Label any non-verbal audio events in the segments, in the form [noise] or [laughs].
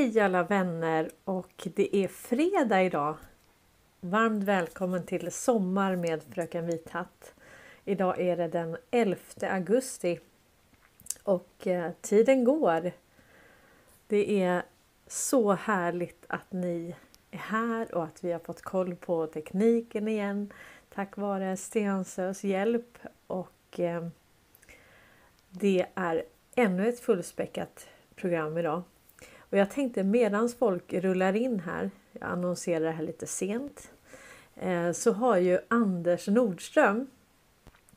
Hej alla vänner och det är fredag idag. Varmt välkommen till Sommar med Fröken Vithatt. Idag är det den 11 augusti och eh, tiden går. Det är så härligt att ni är här och att vi har fått koll på tekniken igen tack vare Stensös hjälp och eh, det är ännu ett fullspäckat program idag. Och jag tänkte medans folk rullar in här, jag annonserar det här lite sent, eh, så har ju Anders Nordström,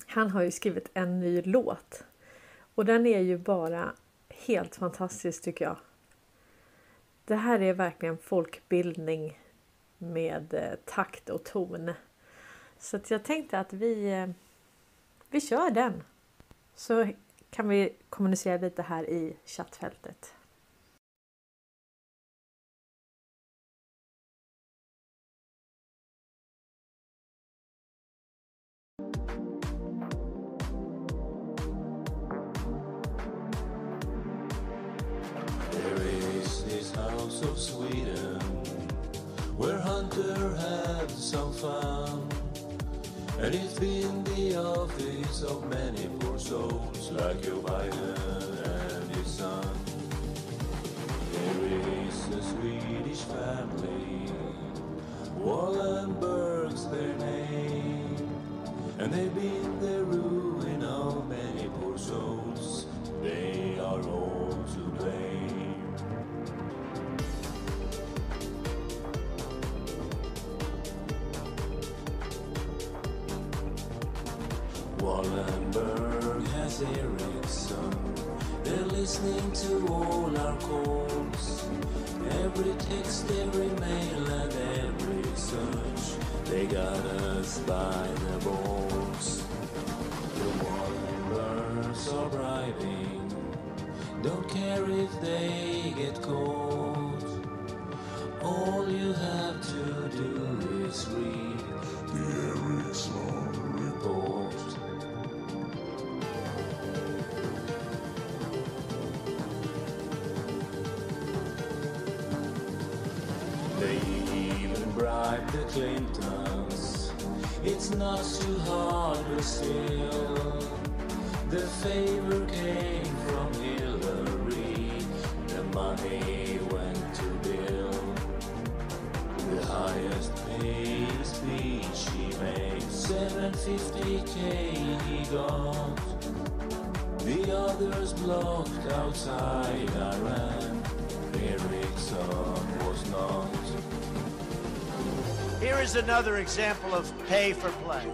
han har ju skrivit en ny låt. Och den är ju bara helt fantastisk tycker jag. Det här är verkligen folkbildning med eh, takt och ton. Så att jag tänkte att vi, eh, vi kör den. Så kan vi kommunicera lite här i chattfältet. Of many poor souls like Joe Biden and his son. There is a Swedish family, Wallenberg's their name, and they've been the ruin Still, the favor came from Hillary. The money went to Bill. The highest paid speech he made, 750k he got. The others blocked outside Here is another example of pay for play.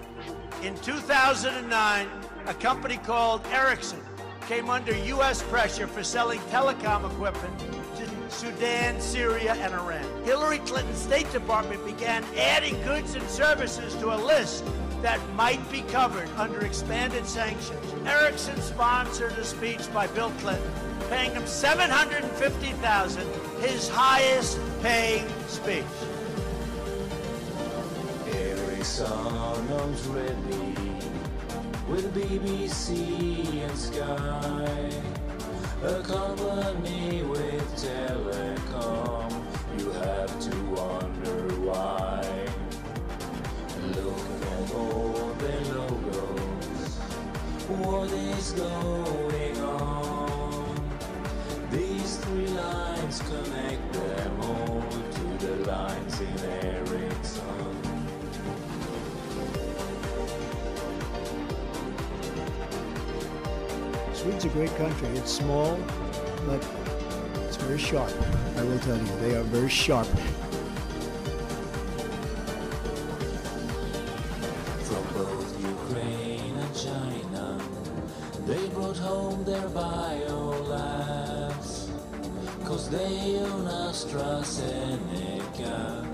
In 2009, a company called Ericsson came under U.S. pressure for selling telecom equipment to Sudan, Syria, and Iran. Hillary Clinton's State Department began adding goods and services to a list that might be covered under expanded sanctions. Ericsson sponsored a speech by Bill Clinton, paying him 750,000, his highest paying speech. Ericsson owns Redmi with BBC and Sky. A company with telecom, you have to wonder why. Look at all the logos, what is going on? These three lines connect them all to the lines in Sweden's a great country. It's small, but it's very sharp. I will tell you, they are very sharp. From both Ukraine and China, they brought home their biolabs. Cause they own AstraZeneca,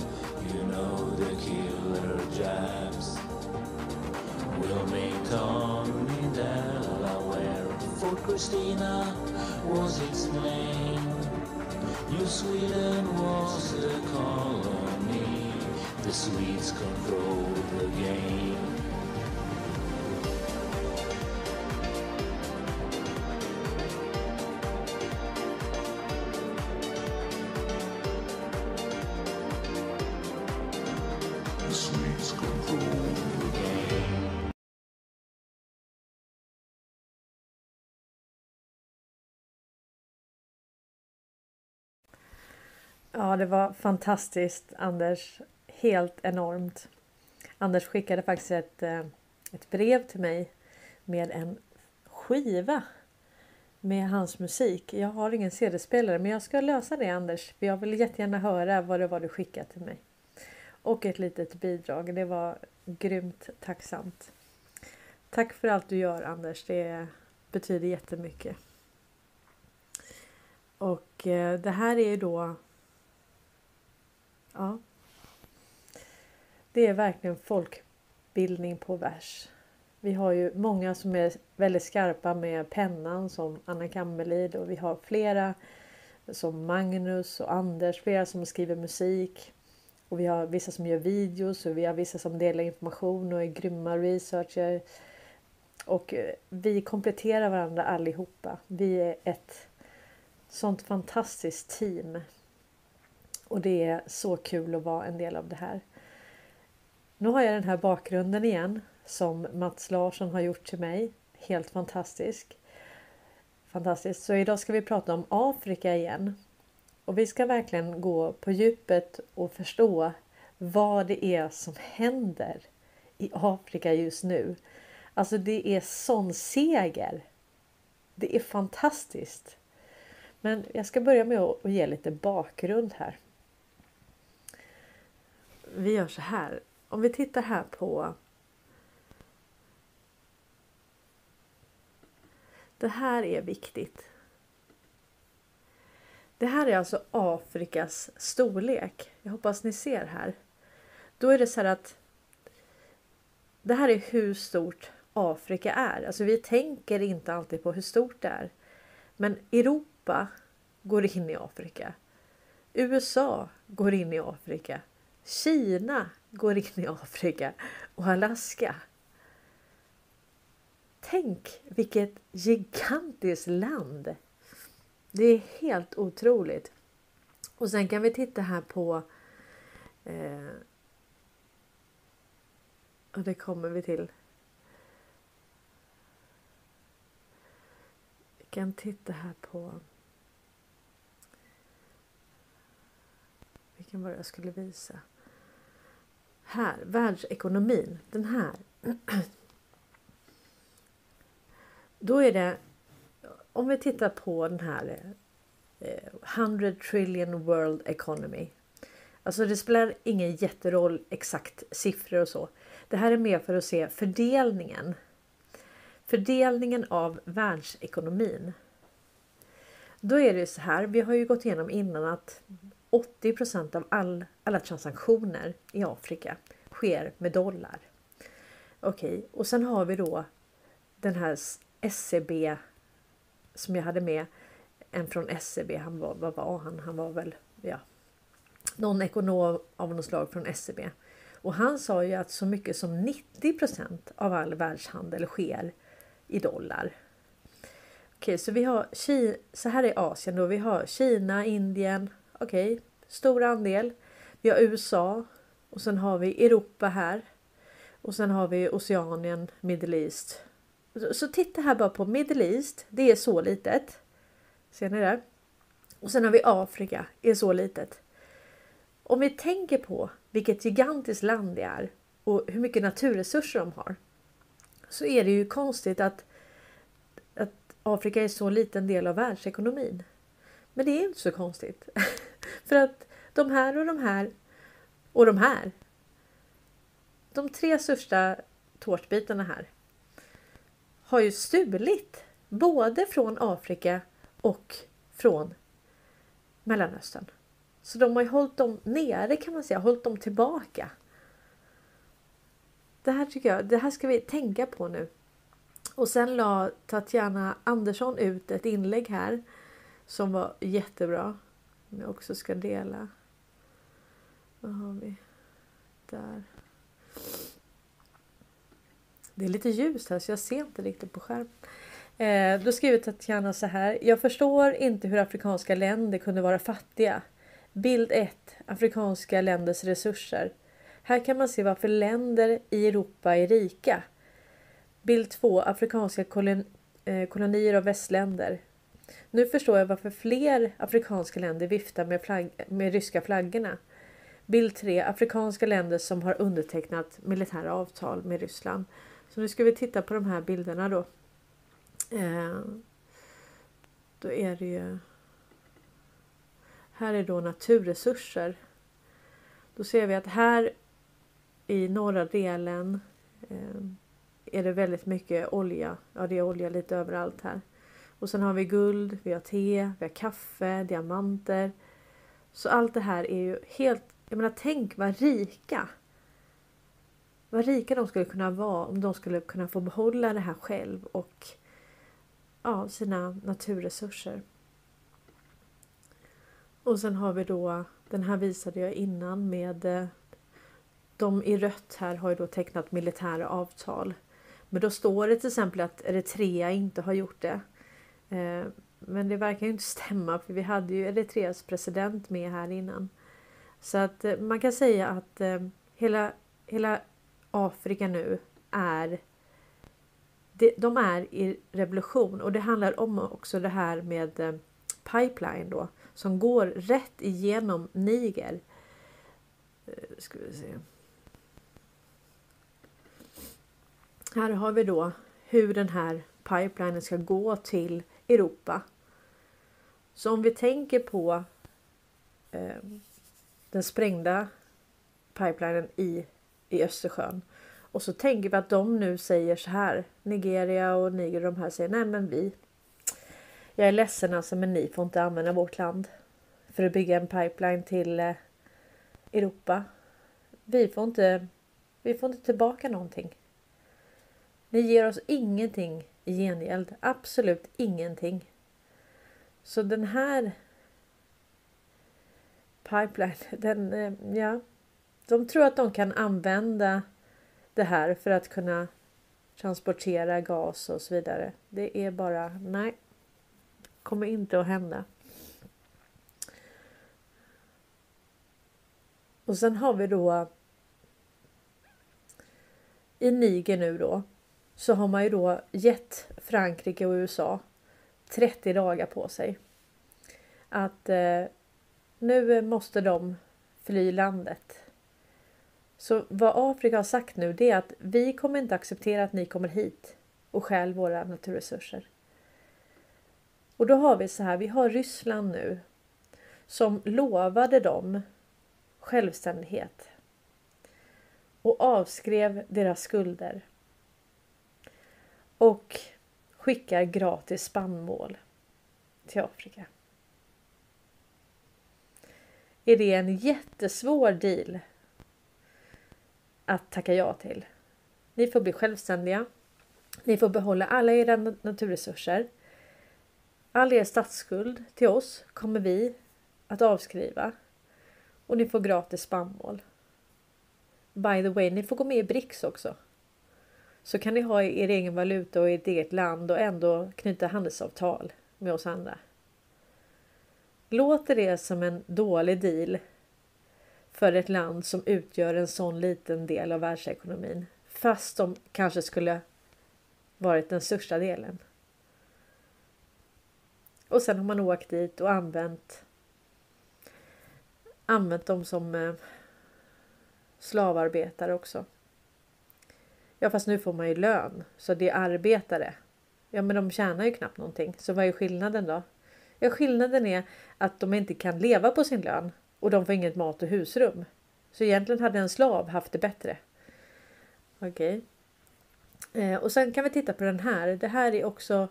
Christina was its name. New Sweden was the colony, the Swedes controlled the game. Ja, det var fantastiskt Anders. Helt enormt. Anders skickade faktiskt ett, eh, ett brev till mig med en skiva med hans musik. Jag har ingen CD-spelare men jag ska lösa det Anders. För jag vill jättegärna höra vad det var du skickade till mig. Och ett litet bidrag. Det var grymt tacksamt. Tack för allt du gör Anders. Det betyder jättemycket. Och eh, det här är ju då... Ja. Det är verkligen folkbildning på vers. Vi har ju många som är väldigt skarpa med pennan som Anna Kammerlid och vi har flera som Magnus och Anders, flera som skriver musik. Och vi har vissa som gör videos och vi har vissa som delar information och är grymma researcher. Och eh, vi kompletterar varandra allihopa. Vi är ett sånt fantastiskt team. Och det är så kul att vara en del av det här. Nu har jag den här bakgrunden igen som Mats Larsson har gjort till mig. Helt fantastisk. Fantastiskt. Så idag ska vi prata om Afrika igen. Och vi ska verkligen gå på djupet och förstå vad det är som händer i Afrika just nu. Alltså det är sån seger. Det är fantastiskt. Men jag ska börja med att ge lite bakgrund här. Vi gör så här. Om vi tittar här på Det här är viktigt. Det här är alltså Afrikas storlek. Jag hoppas ni ser här. Då är det så här att det här är hur stort Afrika är. Alltså vi tänker inte alltid på hur stort det är. Men Europa går in i Afrika. USA går in i Afrika. Kina går in i Afrika och Alaska. Tänk vilket gigantiskt land! Det är helt otroligt. Och sen kan vi titta här på eh, och det kommer vi till. Vi kan titta här på vilken var det jag skulle visa? Här, världsekonomin. Den här. Då är det, om vi tittar på den här eh, 100 trillion world economy. Alltså det spelar ingen jätteroll exakt siffror och så. Det här är mer för att se fördelningen. Fördelningen av världsekonomin. Då är det så här, vi har ju gått igenom innan att 80% av all, alla transaktioner i Afrika sker med dollar. Okej, okay. och sen har vi då den här SCB som jag hade med. En från SCB, han var, vad var han? Han var väl, ja, någon ekonom av något slag från SCB. Och han sa ju att så mycket som 90% av all världshandel sker i dollar. Okej, så vi har Kina, så här är Asien då. Vi har Kina, Indien, okej, okay, stor andel. Vi har USA och sen har vi Europa här. Och sen har vi Oceanien, Middle East så titta här bara på Middle East. Det är så litet. Ser ni det? Och sen har vi Afrika. är så litet. Om vi tänker på vilket gigantiskt land det är och hur mycket naturresurser de har. Så är det ju konstigt att, att Afrika är så liten del av världsekonomin. Men det är inte så konstigt. [laughs] För att de här och de här och de här. De tre största tårtbitarna här har ju stulit både från Afrika och från Mellanöstern. Så de har ju hållit dem nere kan man säga, hållit dem tillbaka. Det här tycker jag, det här ska vi tänka på nu. Och sen la Tatjana Andersson ut ett inlägg här som var jättebra. Som jag också ska dela. Vad har vi? Där. Det är lite ljust här så jag ser inte riktigt på skärmen. Eh, då skriver Tatjana så här. Jag förstår inte hur afrikanska länder kunde vara fattiga. Bild 1. Afrikanska länders resurser. Här kan man se varför länder i Europa är rika. Bild 2. Afrikanska kolon, eh, kolonier av västländer. Nu förstår jag varför fler afrikanska länder viftar med, flagg, med ryska flaggorna. Bild 3. Afrikanska länder som har undertecknat militära avtal med Ryssland. Så nu ska vi titta på de här bilderna då. Eh, då är det ju... Här är då naturresurser. Då ser vi att här i norra delen eh, är det väldigt mycket olja. Ja, det är olja lite överallt här. Och sen har vi guld, vi har te, vi har kaffe, diamanter. Så allt det här är ju helt... Jag menar, tänk vad rika! Vad rika de skulle kunna vara om de skulle kunna få behålla det här själv och ja, sina naturresurser. Och sen har vi då, den här visade jag innan med eh, de i rött här har ju då tecknat militära avtal. Men då står det till exempel att Eritrea inte har gjort det. Eh, men det verkar ju inte [laughs] stämma för vi hade ju Eritreas president med här innan. Så att eh, man kan säga att eh, hela, hela Afrika nu är de är i revolution och det handlar om också det här med pipeline då som går rätt igenom Niger. Ska vi se. Här har vi då hur den här pipelinen ska gå till Europa. Så om vi tänker på eh, den sprängda pipelinen i, i Östersjön och så tänker vi att de nu säger så här. Nigeria och Niger de här säger nej men vi. Jag är ledsen alltså men ni får inte använda vårt land för att bygga en pipeline till eh, Europa. Vi får inte. Vi får inte tillbaka någonting. Ni ger oss ingenting i gengäld. Absolut ingenting. Så den här pipeline, [laughs] den, eh, ja. De tror att de kan använda det här för att kunna transportera gas och så vidare. Det är bara nej. Kommer inte att hända. Och sen har vi då i Niger nu då så har man ju då gett Frankrike och USA 30 dagar på sig. Att eh, nu måste de fly landet. Så vad Afrika har sagt nu det är att vi kommer inte acceptera att ni kommer hit och stjäl våra naturresurser. Och då har vi så här, vi har Ryssland nu som lovade dem självständighet och avskrev deras skulder och skickar gratis spannmål till Afrika. Är det en jättesvår deal att tacka ja till? Ni får bli självständiga. Ni får behålla alla era naturresurser. All er statsskuld till oss kommer vi att avskriva och ni får gratis spannmål. By the way, ni får gå med i BRICS också. Så kan ni ha er egen valuta och ert eget land och ändå knyta handelsavtal med oss andra. Låter det som en dålig deal för ett land som utgör en sån liten del av världsekonomin fast de kanske skulle varit den största delen. Och sen har man åkt dit och använt använt dem som eh, slavarbetare också. Ja fast nu får man ju lön så det är arbetare. Ja men de tjänar ju knappt någonting så vad är skillnaden då? Ja skillnaden är att de inte kan leva på sin lön och de får inget mat och husrum. Så egentligen hade en slav haft det bättre. Okej. Okay. Eh, och sen kan vi titta på den här. Det här är också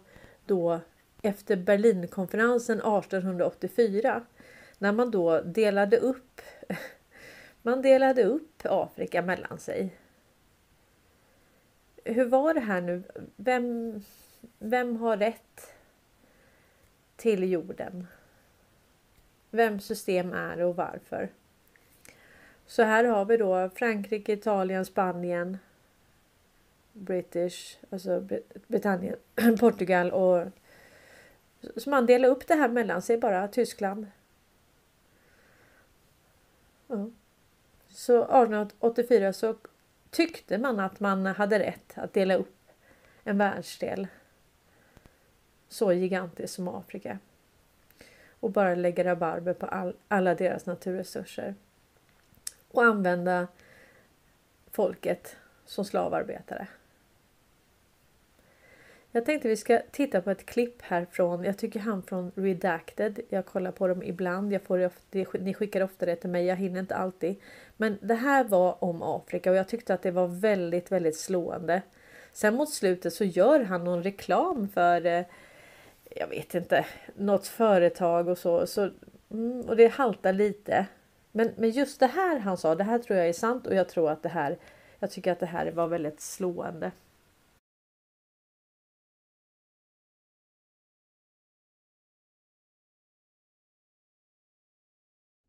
då efter Berlinkonferensen 1884 när man då delade upp [laughs] man delade upp Afrika mellan sig. Hur var det här nu? Vem, vem har rätt till jorden? Vems system är det och varför? Så här har vi då Frankrike, Italien, Spanien, British, alltså Britannien, [clears throat] Portugal och så man delar upp det här mellan sig bara, Tyskland. Ja. Så 1884 så tyckte man att man hade rätt att dela upp en världsdel. så gigantisk som Afrika. Och bara lägga rabarber på all, alla deras naturresurser. Och använda folket som slavarbetare. Jag tänkte vi ska titta på ett klipp här från, jag tycker han från Redacted. Jag kollar på dem ibland, jag får ni skickar ofta det till mig, jag hinner inte alltid. Men det här var om Afrika och jag tyckte att det var väldigt, väldigt slående. Sen mot slutet så gör han någon reklam för, eh, jag vet inte, något företag och så. så mm, och det haltar lite. Men, men just det här han sa, det här tror jag är sant och jag tror att det här, jag tycker att det här var väldigt slående.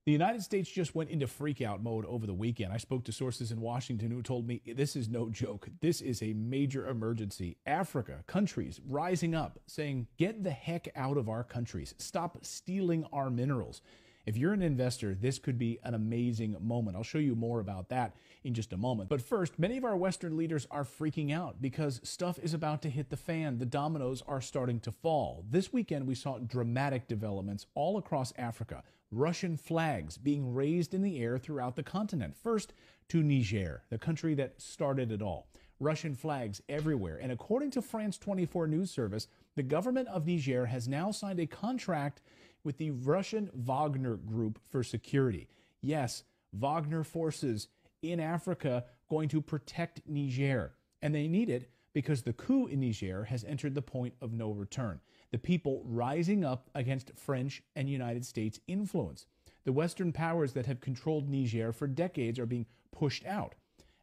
The United States just went into freakout mode over the weekend. I spoke to sources in Washington who told me this is no joke. This is a major emergency. Africa, countries rising up saying, get the heck out of our countries. Stop stealing our minerals. If you're an investor, this could be an amazing moment. I'll show you more about that in just a moment. But first, many of our Western leaders are freaking out because stuff is about to hit the fan. The dominoes are starting to fall. This weekend, we saw dramatic developments all across Africa. Russian flags being raised in the air throughout the continent. First to Niger, the country that started it all. Russian flags everywhere. And according to France 24 News Service, the government of Niger has now signed a contract with the Russian Wagner Group for security. Yes, Wagner forces in Africa going to protect Niger. And they need it because the coup in Niger has entered the point of no return the people rising up against French and United States influence. The Western powers that have controlled Niger for decades are being pushed out.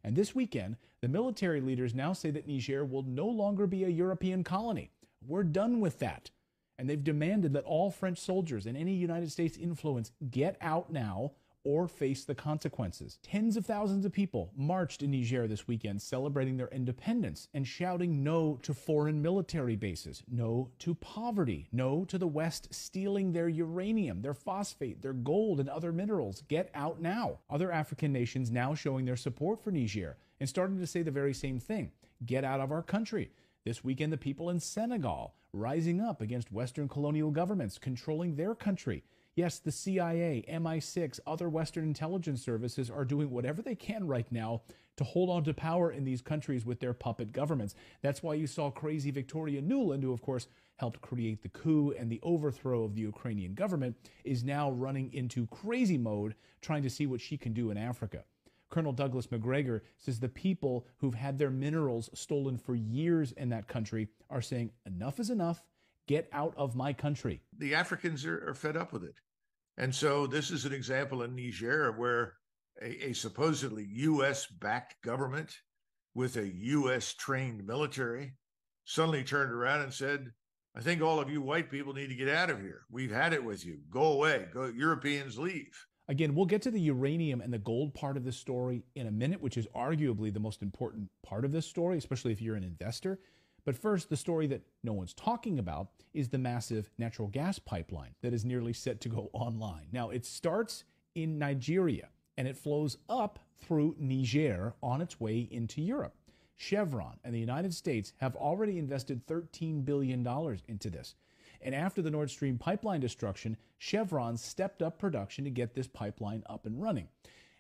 And this weekend, the military leaders now say that Niger will no longer be a European colony. We're done with that. And they've demanded that all French soldiers and any United States influence get out now or face the consequences. Tens of thousands of people marched in Niger this weekend celebrating their independence and shouting no to foreign military bases, no to poverty, no to the West stealing their uranium, their phosphate, their gold, and other minerals. Get out now. Other African nations now showing their support for Niger and starting to say the very same thing get out of our country. This weekend, the people in Senegal rising up against Western colonial governments controlling their country Yes, the CIA, MI6, other Western intelligence services are doing whatever they can right now to hold on to power in these countries with their puppet governments. That's why you saw crazy Victoria Nuland, who, of course, helped create the coup and the overthrow of the Ukrainian government, is now running into crazy mode trying to see what she can do in Africa. Colonel Douglas McGregor says the people who've had their minerals stolen for years in that country are saying enough is enough. Get out of my country. The Africans are, are fed up with it. And so this is an example in Niger where a, a supposedly US backed government with a US trained military suddenly turned around and said, I think all of you white people need to get out of here. We've had it with you. Go away. Go Europeans leave. Again, we'll get to the uranium and the gold part of this story in a minute, which is arguably the most important part of this story, especially if you're an investor. But first, the story that no one's talking about is the massive natural gas pipeline that is nearly set to go [laughs] online. Now, it starts in Nigeria and it flows up through Niger on its way into Europe. Chevron and the United States have already invested $13 billion into this. And after the Nord Stream pipeline destruction, Chevron stepped up production to get this pipeline up and running.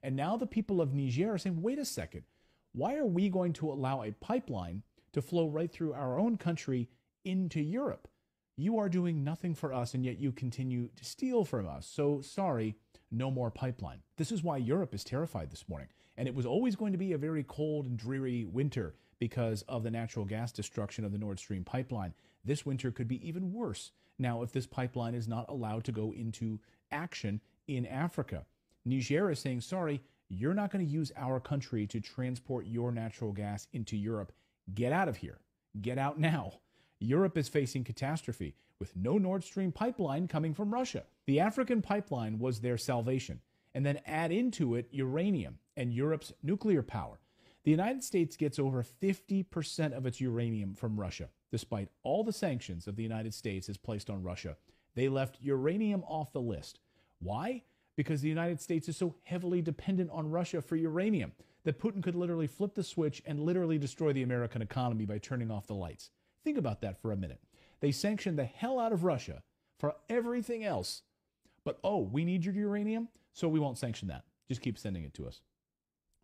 And now the people of Niger are saying, wait a second, why are we going to allow a pipeline to flow right through our own country into Europe. You are doing nothing for us, and yet you continue to steal from us. So sorry, no more pipeline. This is why Europe is terrified this morning. And it was always going to be a very cold and dreary winter because of the natural gas destruction of the Nord Stream pipeline. This winter could be even worse now if this pipeline is not allowed to go into action in Africa. Niger is saying, sorry, you're not going to use our country to transport your natural gas into Europe. Get out of here. Get out now. Europe is facing catastrophe with no Nord Stream pipeline coming from Russia. The African pipeline was their salvation. And then add into it uranium and Europe's nuclear power. The United States gets over 50% of its uranium from Russia. Despite all the sanctions of the United States has placed on Russia, they left uranium off the list. Why? Because the United States is so heavily dependent on Russia for uranium that Putin could literally flip the switch and literally destroy the American economy by turning off the lights. Think about that for a minute. They sanctioned the hell out of Russia for everything else. But oh, we need your uranium, so we won't sanction that. Just keep sending it to us.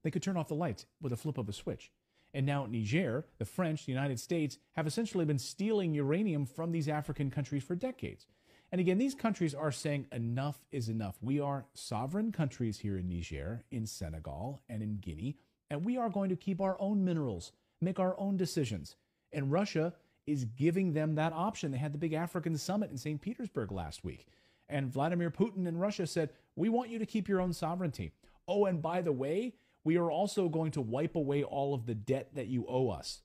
They could turn off the lights with a flip of a switch. And now Niger, the French, the United States have essentially been stealing uranium from these African countries for decades. And again, these countries are saying enough is enough. We are sovereign countries here in Niger, in Senegal, and in Guinea, and we are going to keep our own minerals, make our own decisions. And Russia is giving them that option. They had the big African summit in St. Petersburg last week. And Vladimir Putin in Russia said, We want you to keep your own sovereignty. Oh, and by the way, we are also going to wipe away all of the debt that you owe us.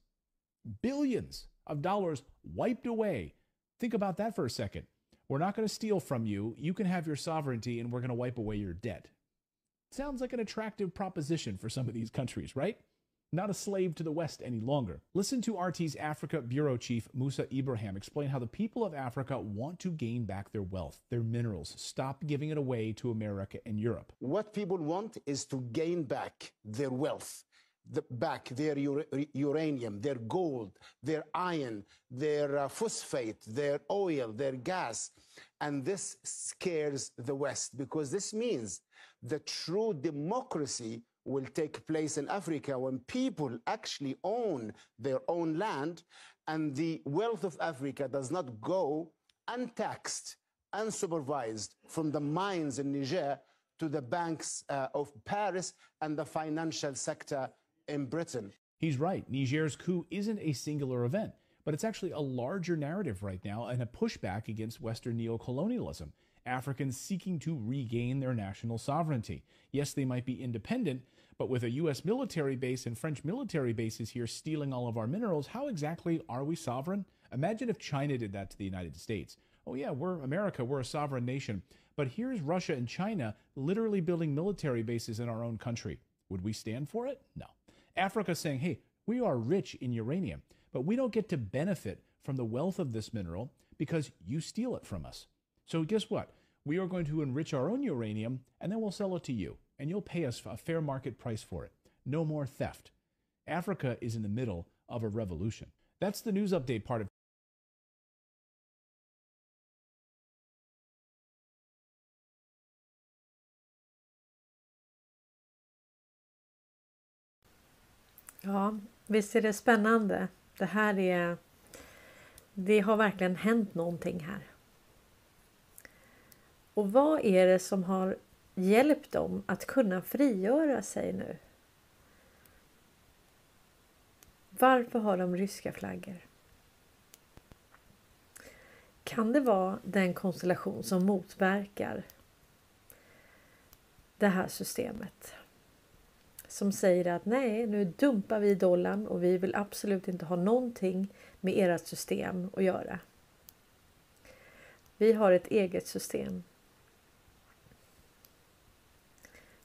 Billions of dollars wiped away. Think about that for a second. We're not going to steal from you. You can have your sovereignty, and we're going to wipe away your debt. Sounds like an attractive proposition for some of these countries, right? Not a slave to the West any longer. Listen to RT's Africa Bureau Chief Musa Ibrahim explain how the people of Africa want to gain back their wealth, their minerals, stop giving it away to America and Europe. What people want is to gain back their wealth, the, back their ur- uranium, their gold, their iron, their uh, phosphate, their oil, their gas. And this scares the West because this means the true democracy will take place in Africa when people actually own their own land and the wealth of Africa does not go untaxed, unsupervised from the mines in Niger to the banks uh, of Paris and the financial sector in Britain. He's right. Niger's coup isn't a singular event, but it's actually a larger narrative right now and a pushback against Western neocolonialism. Africans seeking to regain their national sovereignty. Yes, they might be independent, but with a U.S. military base and French military bases here stealing all of our minerals, how exactly are we sovereign? Imagine if China did that to the United States. Oh, yeah, we're America, we're a sovereign nation. But here's Russia and China literally building military bases in our own country. Would we stand for it? No. Africa saying, hey, we are rich in uranium, but we don't get to benefit from the wealth of this mineral because you steal it from us. So guess what? We are going to enrich our own uranium and then we'll sell it to you, and you'll pay us a fair market price for it. No more theft. Africa is in the middle of a revolution. That's the news update part of Ja, visst är det spännande. Det här är... Det har verkligen hänt någonting här. Och vad är det som har hjälpt dem att kunna frigöra sig nu? Varför har de ryska flaggor? Kan det vara den konstellation som motverkar det här systemet? Som säger att nej, nu dumpar vi dollarn och vi vill absolut inte ha någonting med ert system att göra. Vi har ett eget system.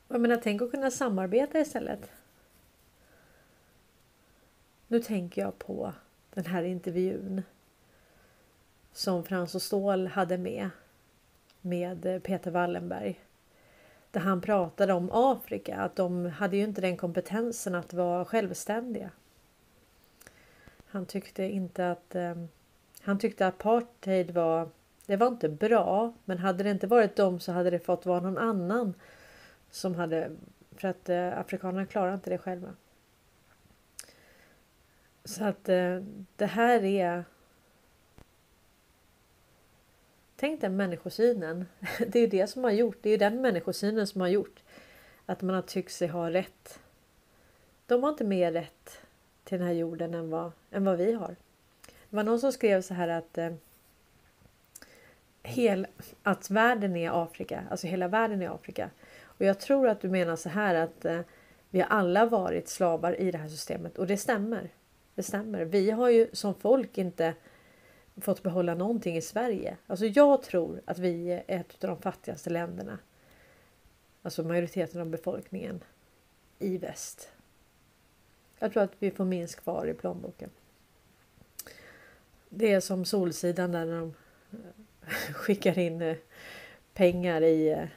Jag menar, tänk att kunna samarbeta istället. Nu tänker jag på den här intervjun som Frans och Ståhl hade med med Peter Wallenberg. Där han pratade om Afrika, att de hade ju inte den kompetensen att vara självständiga. Han tyckte inte att eh, han tyckte apartheid var det var inte bra, men hade det inte varit dem så hade det fått vara någon annan som hade för att eh, afrikanerna klarar inte det själva. Så att eh, det här är Tänk den människosynen. [laughs] Det är det som har gjort. Det är den människosynen som har gjort att man har tyckt sig ha rätt. De har inte mer rätt till den här jorden än vad, än vad vi har. Det var någon som skrev så här att eh, hel, att världen är Afrika, alltså hela världen är Afrika. Och jag tror att du menar så här att eh, vi har alla varit slavar i det här systemet och det stämmer. Det stämmer. Vi har ju som folk inte fått behålla någonting i Sverige. Alltså jag tror att vi är ett av de fattigaste länderna. Alltså majoriteten av befolkningen i väst. Jag tror att vi får minst kvar i plånboken. Det är som Solsidan där de eh, [laughs] skickar in eh, pengar i eh,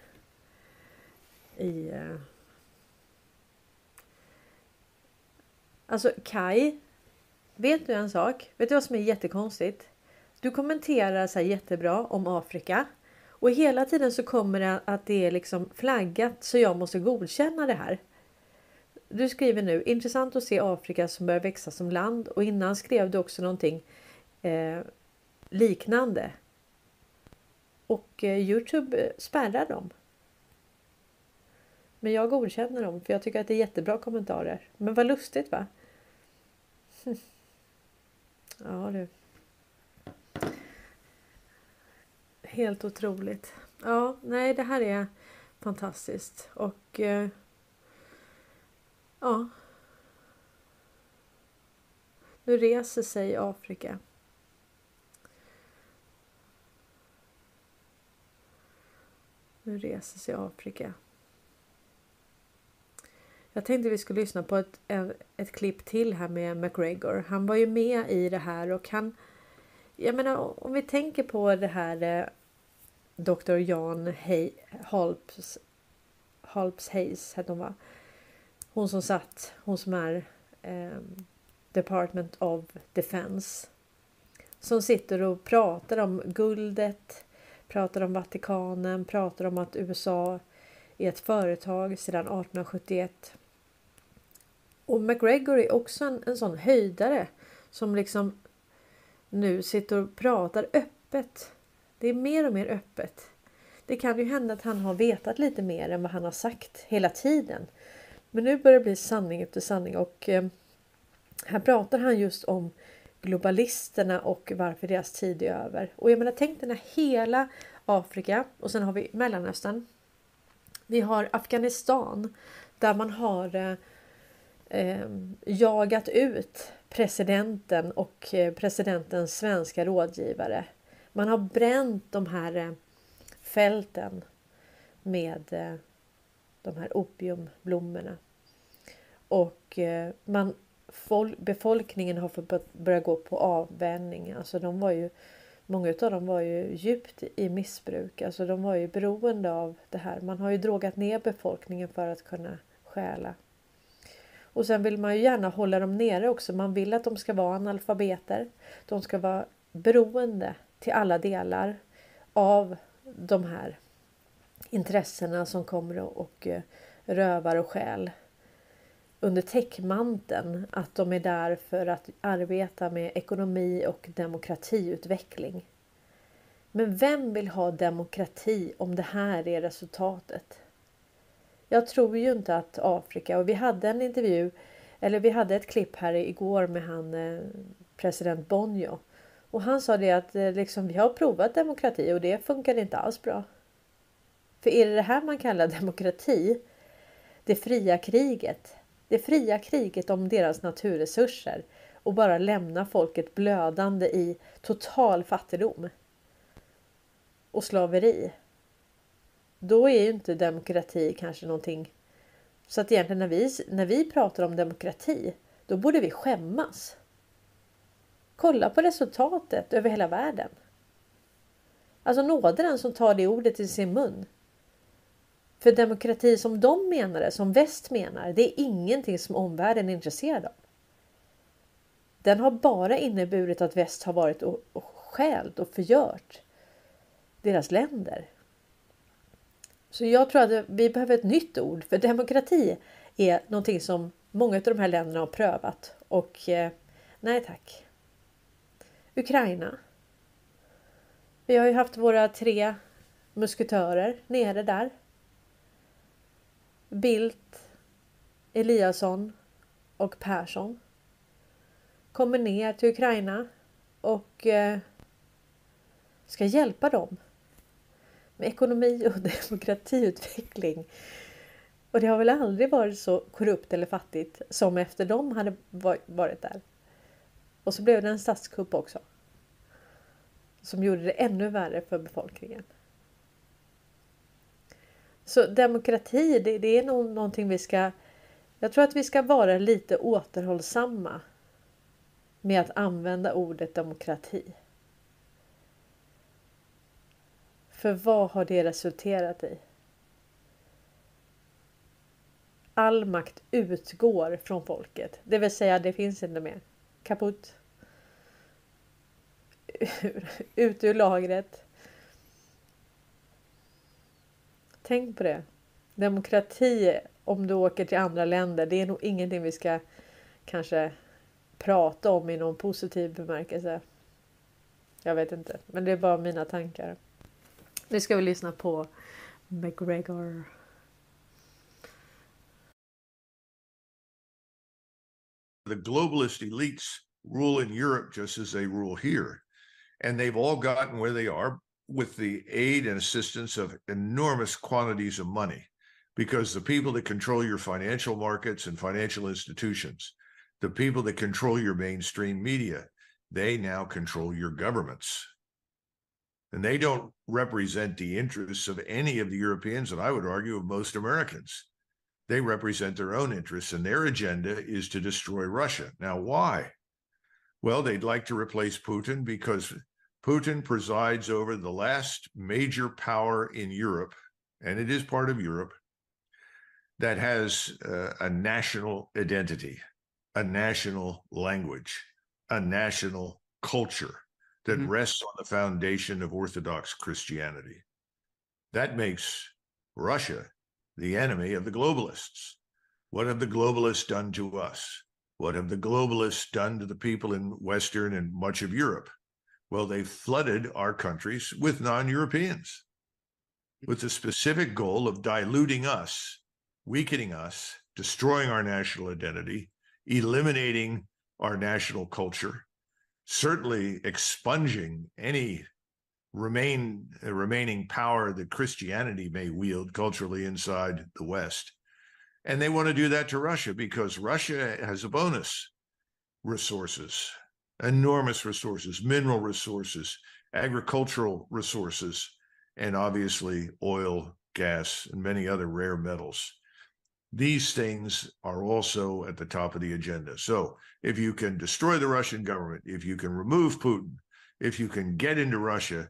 i Alltså Kai Vet du en sak? Vet du vad som är jättekonstigt? Du kommenterar så här jättebra om Afrika och hela tiden så kommer det att det är liksom flaggat så jag måste godkänna det här. Du skriver nu intressant att se Afrika som börjar växa som land och innan skrev du också någonting eh, liknande. Och eh, Youtube eh, spärrar dem. Men jag godkänner dem för jag tycker att det är jättebra kommentarer. Men vad lustigt va? [laughs] Ja du. Helt otroligt. Ja, nej det här är fantastiskt och eh, ja. Nu reser sig Afrika. Nu reser sig Afrika. Jag tänkte vi skulle lyssna på ett, eh, ett klipp till här med McGregor. Han var ju med i det här och han... Jag menar om vi tänker på det här eh, Dr. Jan Hay, Halps, Halps Hayes hette hon va? Hon som satt, hon som är eh, Department of Defense. Som sitter och pratar om guldet, pratar om Vatikanen, pratar om att USA är ett företag sedan 1871. Och McGregor är också en, en sån höjdare som liksom nu sitter och pratar öppet. Det är mer och mer öppet. Det kan ju hända att han har vetat lite mer än vad han har sagt hela tiden. Men nu börjar det bli sanning efter sanning och eh, här pratar han just om globalisterna och varför deras tid är över. Och jag menar tänk den här hela Afrika och sen har vi Mellanöstern. Vi har Afghanistan där man har eh, eh jagat ut presidenten och eh, presidentens svenska rådgivare. Man har bränt de här eh, fälten med eh, de här opiumblommorna. Och eh, man, befolkningen har fått börja gå på avvänjning. Alltså de var ju, många av dem var ju djupt i missbruk. Alltså de var ju beroende av det här. Man har ju drogat ner befolkningen för att kunna stjäla. Och sen vill man ju gärna hålla dem nere också. Man vill att de ska vara analfabeter. De ska vara beroende till alla delar av de här intressena som kommer och eh, rövar och stjäl under täckmanteln att de är där för att arbeta med ekonomi och demokratiutveckling. Men vem vill ha demokrati om det här är resultatet? Jag tror ju inte att Afrika och vi hade en intervju eller vi hade ett klipp här igår med han eh, president Bonjo och han sa det att eh, liksom, vi har provat demokrati och det funkar inte alls bra. För är det det här man kallar [laughs] demokrati? Det fria kriget. Det fria kriget om deras naturresurser och bara lämna folket blödande i total fattigdom och slaveri då är ju inte demokrati kanske någonting. Så att egentligen när vi, när vi pratar om demokrati, då borde vi skämmas. Kolla på resultatet över hela världen. Alltså nåde den som tar det ordet i sin mun. För demokrati som de menar det, som väst menar, det är ingenting som omvärlden är intresserad av. Den har bara inneburit att väst har varit och, och skält och förgört deras länder så jag tror att vi behöver ett nytt ord för demokrati är någonting som många av de här länderna har prövat och eh, nej tack. Ukraina. Vi har ju haft våra tre musketörer nere där. Bildt, Eliasson och Persson kommer ner till Ukraina och eh, ska hjälpa dem med ekonomi och [laughs] demokratiutveckling. Och det har väl aldrig varit så korrupt eller fattigt som efter de hade varit där. Och så blev det en statskupp också. Som gjorde det ännu värre för befolkningen. Så demokrati, det, det är nog någonting vi ska... Jag tror att vi ska vara lite återhållsamma med att använda ordet demokrati. För vad har det resulterat i? All makt utgår från folket, det vill säga det finns inte mer. Kaputt. [laughs] ut ur lagret. Tänk på det. Demokrati om du åker till andra länder, det är nog ingenting vi ska kanske prata om i någon positiv bemärkelse. Jag vet inte, men det är bara mina tankar. Nu ska vi lyssna på McGregor. The globalist elites rule in Europe just as they rule here. And they've all gotten where they are with the aid and assistance of enormous quantities of money because the people that control your financial markets and financial institutions, the people that control your mainstream media, they now control your governments. And they don't represent the interests of any of the Europeans, and I would argue of most Americans. They represent their own interests, and their agenda is to destroy Russia. Now, why? Well, they'd like to replace Putin because Putin presides over the last major power in Europe, and it is part of Europe, that has uh, a national identity, a national language, a national culture that Mhm. rests on the foundation of Orthodox Christianity. That makes Russia the enemy of the globalists. What have the globalists done to us? What have the globalists done to the people in Western and much of Europe? Well, they've flooded our countries with non Europeans with the specific goal of diluting us, weakening us, destroying our national identity, eliminating our national culture, certainly expunging any remain uh, remaining power that Christianity may wield culturally inside the West. And they want to do that to Russia because Russia has a bonus resources, enormous resources, mineral resources, agricultural resources, and obviously oil, gas, and many other rare metals. These things are also at the top of the agenda. So, if you can destroy the Russian government, if you can remove Putin, if you can get into Russia,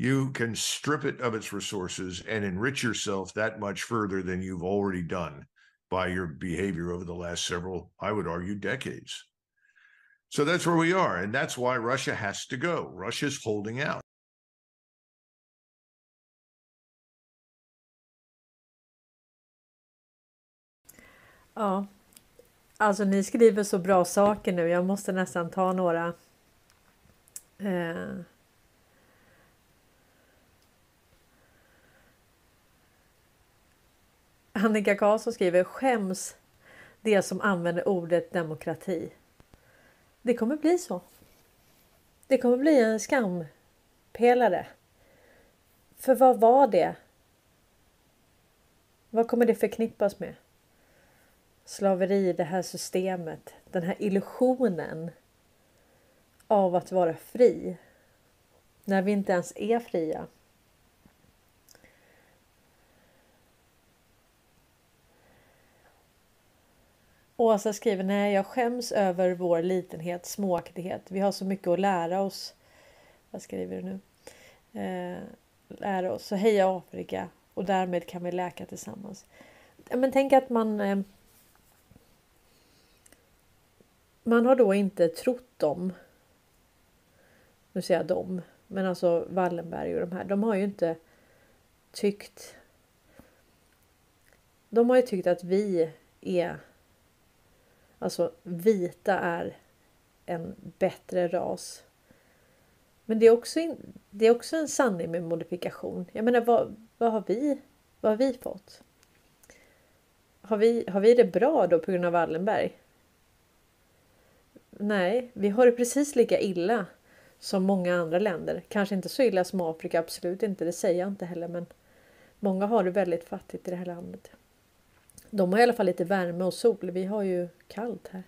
you can strip it of its resources and enrich yourself that much further than you've already done by your behavior over the last several, I would argue, decades. So that's where we are. And that's why Russia has to go. Russia's holding out. Ja. Alltså ni skriver så bra saker nu. Jag måste nästan ta några. Eh. Annika Karlsson skriver skäms det som använder ordet demokrati. Det kommer bli så. Det kommer bli en skampelare. För vad var det? Vad kommer det förknippas med? Slaveri, det här systemet, den här illusionen av att vara fri. När vi inte ens är fria. Åsa skriver, nej jag skäms över vår litenhet, småaktighet. Vi har så mycket att lära oss. Vad skriver du nu? Eh, lära oss. Så heja Afrika och därmed kan vi läka tillsammans. Men tänk att man eh, man har då inte trott dem. Nu säger jag dem, men alltså Wallenberg och de här. De har ju inte tyckt. De har ju tyckt att vi är. Alltså vita är en bättre ras. Men det är också, in, det är också en sanning med modifikation. Jag menar vad, vad har vi? Vad har vi fått? Har vi, har vi det bra då på grund av Wallenberg? Nej, vi har det precis lika illa som många andra länder. Kanske inte så illa som Afrika, absolut inte. Det säger jag inte heller, men många har det väldigt fattigt i det här landet. De har i alla fall lite värme och sol. Vi har ju kallt här.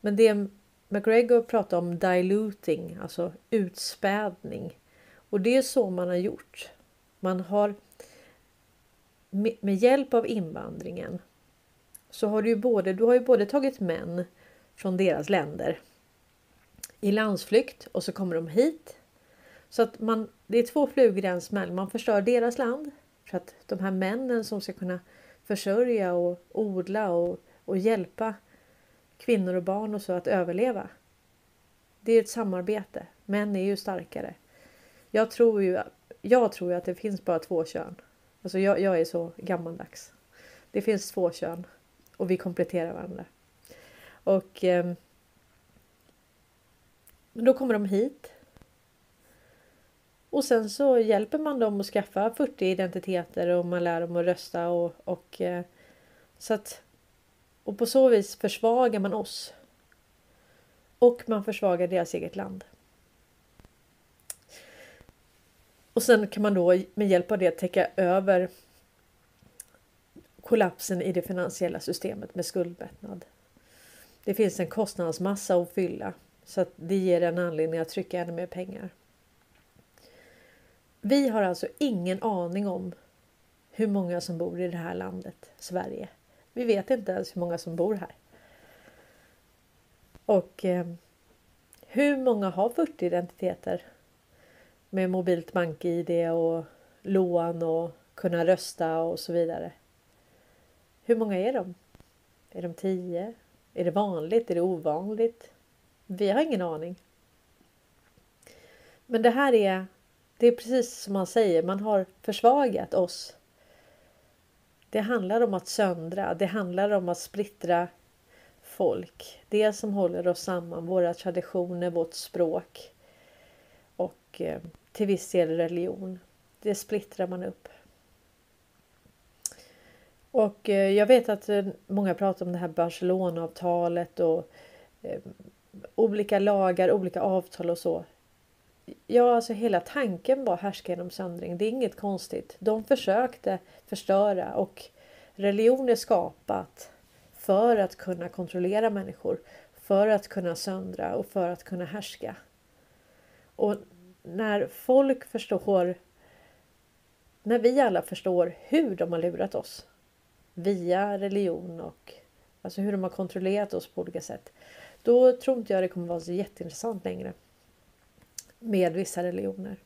Men det McGregor pratar om diluting, alltså utspädning. Och det är så man har gjort. Man har med hjälp av invandringen så har du ju både, du har ju både tagit män från deras länder i landsflykt och så kommer de hit. Så att man, det är två flugor i en smäll. Man förstör deras land för att de här männen som ska kunna försörja och odla och, och hjälpa kvinnor och barn och så att överleva. Det är ett samarbete. Män är ju starkare. Jag tror ju, jag tror ju att det finns bara två kön. Alltså jag, jag är så gammaldags. Det finns två kön och vi kompletterar varandra. Och eh, då kommer de hit. Och sen så hjälper man dem att skaffa 40 identiteter och man lär dem att rösta och, och eh, så att och på så vis försvagar man oss. Och man försvagar deras eget land. Och sen kan man då med hjälp av det täcka över kollapsen i det finansiella systemet med skuldmättnad. Det finns en kostnadsmassa att fylla så att det ger en anledning att trycka ännu mer pengar. Vi har alltså ingen aning om hur många som bor i det här landet, Sverige. Vi vet inte ens hur många som bor här. Och eh, hur många har 40 identiteter? Med mobilt bank-id och lån och kunna rösta och så vidare. Hur många är de? Är de 10? Är det vanligt? Är det ovanligt? Vi har ingen aning. Men det här är, det är precis som han säger, man har försvagat oss. Det handlar om att söndra, det handlar om att splittra folk. Det som håller oss samman, våra traditioner, vårt språk och eh, till viss del religion. Det splittrar man upp. Och eh, jag vet att eh, många pratar om det här Barcelonaavtalet och olika lagar, olika avtal och så. Ja, alltså hela tanken var härska genom söndring. Det är inget konstigt. De försökte förstöra och religion är skapat för att kunna kontrollera människor, för att kunna söndra och för att kunna härska. Och när folk förstår, när vi alla förstår hur de har lurat oss via religion och alltså hur de har kontrollerat oss på olika sätt. Då tror inte jag det kommer vara så jätteintressant längre med vissa religioner.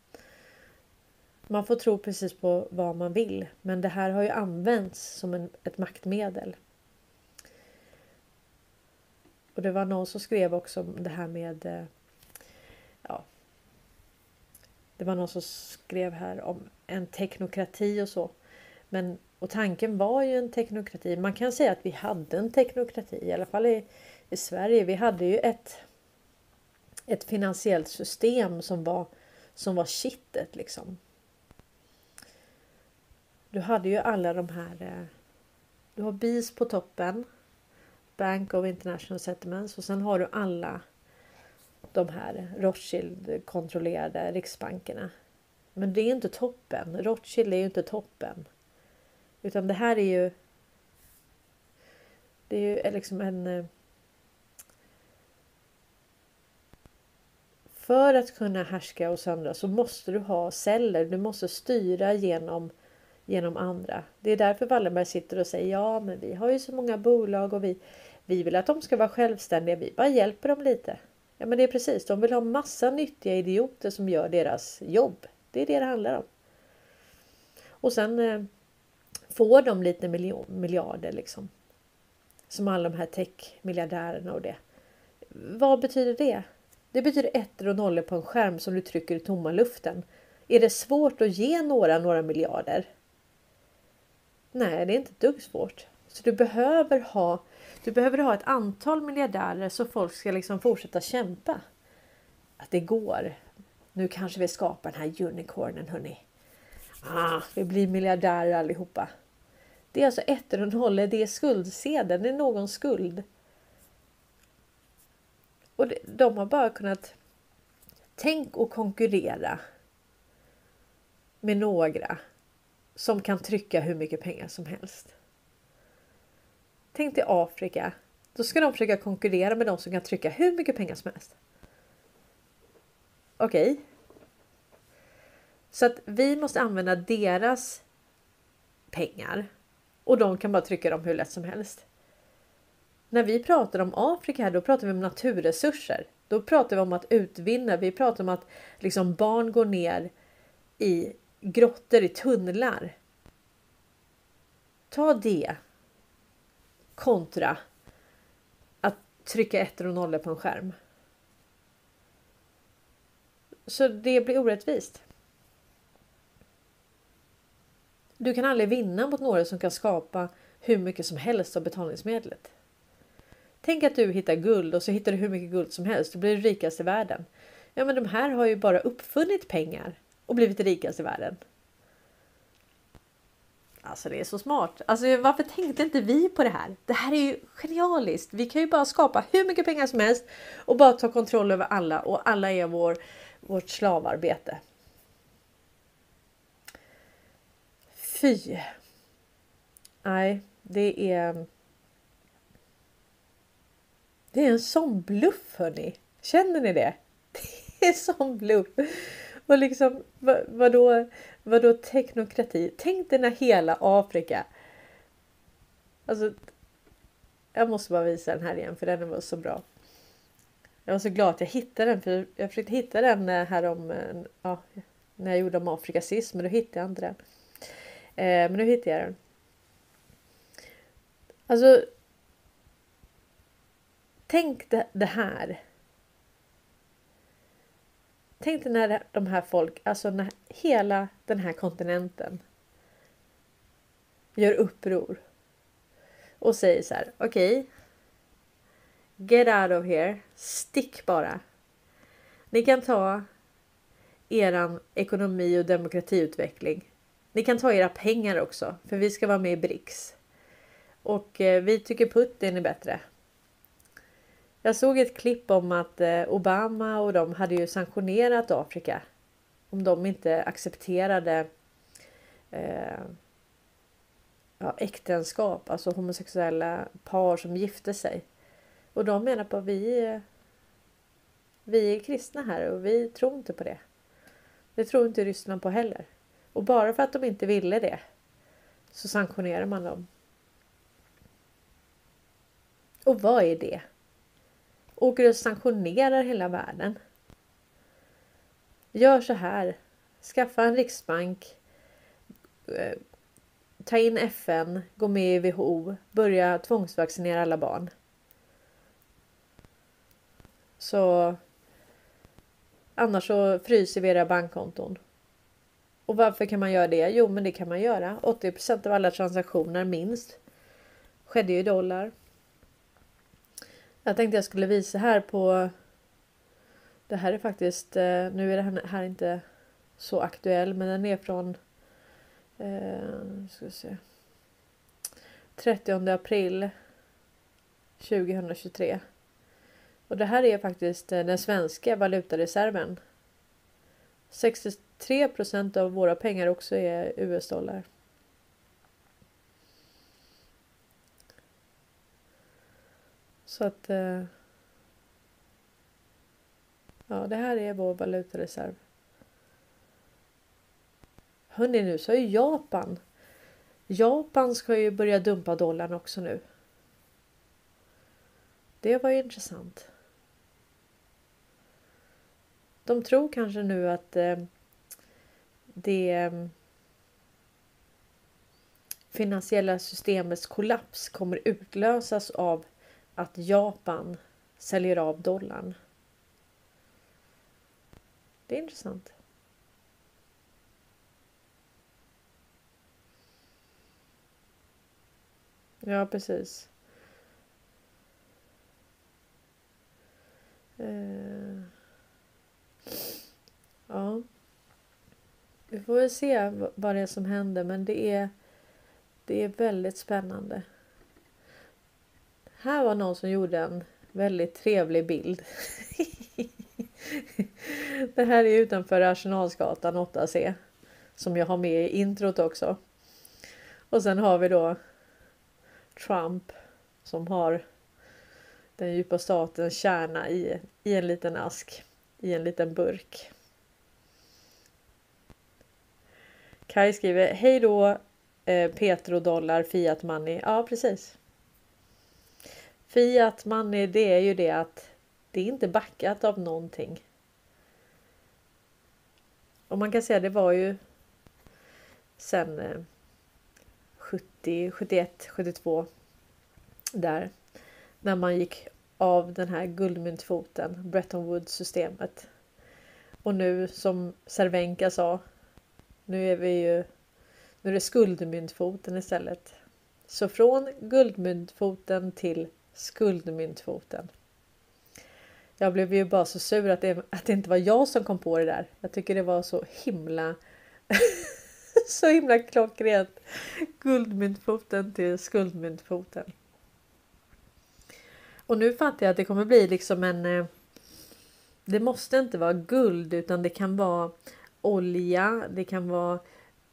Man får tro precis på vad man vill, men det här har ju använts som en, ett maktmedel. Och det var någon som skrev också om det här med eh, ja, det var någon som skrev här om en teknokrati och så. Men, och tanken var ju en teknokrati. Man kan säga att vi hade en teknokrati, i alla fall i, i Sverige. Vi hade ju ett, ett finansiellt system som var, som var kittet liksom. Du hade ju alla de här... Eh, du har BIS på toppen. Bank of International Settlements och sen har du alla de här Rothschild kontrollerade riksbankerna. Men det är inte toppen. Rothschild är ju inte toppen. Utan det här är ju. Det är ju liksom en. Eh, för att kunna härska och söndra så måste du ha celler. Du måste styra genom genom andra. Det är därför Wallenberg sitter och säger ja, men vi har ju så många bolag och vi, vi vill att de ska vara självständiga. Vi bara hjälper dem lite. Ja, men det är precis. De vill ha massa nyttiga idioter som gör deras jobb. Det är det det handlar om. Och sen eh, får de lite miljon, miljarder liksom. Som alla de här tech-miljardärerna och det. Vad betyder det? Det betyder ettor och nollor på en skärm som du trycker i tomma luften. Är det svårt att ge några några miljarder? Nej, det är inte ett dugg svårt. Så du behöver ha, du behöver ha ett antal miljardärer så folk ska liksom fortsätta kämpa. Att det går. Nu kanske vi skapar den här unicornen hörni. Ah, vi blir miljardärer allihopa. Det är alltså ettor och nollor, det är skuldsedeln, det är någons skuld. Och de har bara kunnat tänk och konkurrera med några som kan trycka hur mycket pengar som helst. Tänk dig Afrika. Då ska de försöka konkurrera med de som kan trycka hur mycket pengar som helst. Okej. Okay. Så att vi måste använda deras pengar och de kan bara trycka dem hur lätt som helst. När vi pratar om Afrika då pratar vi om naturresurser. Då pratar vi om att utvinna. Vi pratar om att liksom barn går ner i grottor i tunnlar. Ta det kontra att trycka ettor och nollor på en skärm. så det blir orättvist. Du kan aldrig vinna mot några som kan skapa hur mycket som helst av betalningsmedlet. Tänk att du hittar guld och så hittar du hur mycket guld som helst. Du blir rikast i världen. Ja, men de här har ju bara uppfunnit pengar och blivit rikast i världen. Alltså det är så smart. Alltså varför tänkte inte vi på det här? Det här är ju genialiskt. Vi kan ju bara skapa hur mycket pengar som helst och bara ta kontroll över alla och alla är vår, vårt slavarbete. Fy. Nej, det är. Det är en sån bluff hörni. Känner ni det? [laughs] Det är en sån bluff. Och liksom vad, vadå, vadå teknokrati? Tänk dig när hela Afrika. Alltså. Jag måste bara visa den här igen för den var så bra. Jag var så glad att jag hittade den för jag försökte hitta den eh, här om eh, ja, när jag gjorde om Afrika sist, men då hittade jag inte den. Eh, men nu hittade jag den. Alltså. Tänk det, det här. Tänk dig när de här folk, alltså när hela den här kontinenten gör uppror och säger så här. Okej. Okay, get out of here. Stick bara. Ni kan ta eran ekonomi och demokratiutveckling. Ni kan ta era pengar också, för vi ska vara med i BRICS. Och eh, vi tycker Putin är bättre. Jag såg ett klipp om att eh, Obama och de hade ju sanktionerat Afrika om de inte accepterade eh, ja, äktenskap, alltså homosexuella par som gifte sig. Och de menar på att vi, eh, vi är kristna här och vi tror inte på det. Det tror inte Ryssland på heller. Och bara för att de inte ville det så sanktionerar man dem. Och vad är det? Åker och sanktionerar hela världen. Gör så här. Skaffa en riksbank. Eh, ta in FN. Gå med i WHO. Börja tvångsvaccinera alla barn. Så annars så fryser vi era bankkonton. Och varför kan man göra det? Jo, men det kan man göra. 80% av alla transaktioner minst skedde ju i dollar. Jag tänkte jag skulle visa här på. Det här är faktiskt. Eh, nu är det här inte så aktuell, men den är från. Eh, ska se. 30 april 2023. Och det här är faktiskt eh, den svenska valutareserven. 63% av våra pengar också är US-dollar. Så att. Eh, ja, det här är vår valutareserv. Hörni, nu så är Japan. Japan ska ju börja dumpa dollarn också nu. Det var ju intressant. De tror kanske nu att eh, det eh, finansiella systemets kollaps kommer utlösas av att Japan säljer av dollarn. Det är intressant. Ja, precis. Uh, ja. Vi får väl se vad det är som händer, men det är, det är väldigt spännande. Här var någon som gjorde en väldigt trevlig bild. det här är utanför Arsenalsgatan 8C som jag har med i introt också. Och sen har vi då Trump som har den djupa statens kärna i, i en liten ask i en liten burk. Kai skriver Hej då eh, petrodollar Fiat Money. Ja precis. Fiat money det är ju det att det är inte backat av någonting. Och man kan säga det var ju sen 70, 71, 72 där när man gick av den här guldmyntfoten, Bretton Woods systemet. Och nu som Cervenka sa. Nu är vi ju. Nu är det skuldmyntfoten istället. Så från guldmyntfoten till skuldmyntfoten. Jag blev ju bara så sur att det, att det inte var jag som kom på det där. Jag tycker det var så himla [laughs] så himla klockrent. Guldmyntfoten till skuldmyntfoten. Och nu fattar jag att det kommer bli liksom en... Eh, det måste inte vara guld utan det kan vara olja, det kan vara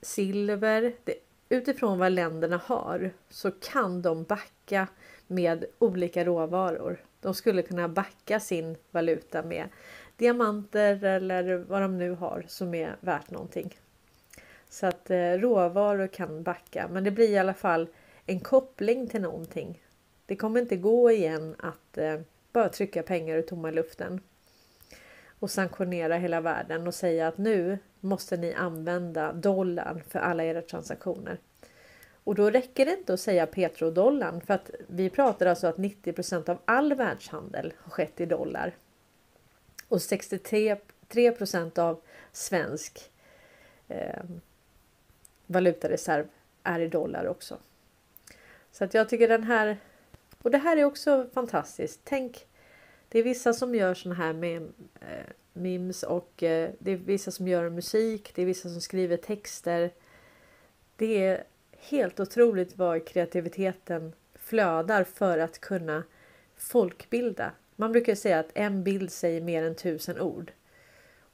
silver. Det, utifrån vad länderna har så kan de backa med olika råvaror. De skulle kunna backa sin valuta med diamanter eller vad de nu har som är värt någonting. Så att eh, råvaror kan backa, men det blir i alla fall en koppling till någonting. Det kommer inte gå igen att eh, bara trycka pengar ur tomma luften och sanktionera hela världen och säga att nu måste ni använda dollarn för alla era transaktioner. Och då räcker det inte att säga petrodollarn för att vi pratar alltså att 90% av all världshandel har skett i dollar. Och 63 av svensk eh, valutareserv är i dollar också. Så att jag tycker den här och det här är också fantastiskt. Tänk, det är vissa som gör såna här med eh, mims och eh, det är vissa som gör musik. Det är vissa som skriver texter. Det är helt otroligt vad kreativiteten flödar för att kunna folkbilda. Man brukar säga att en bild säger mer än tusen ord.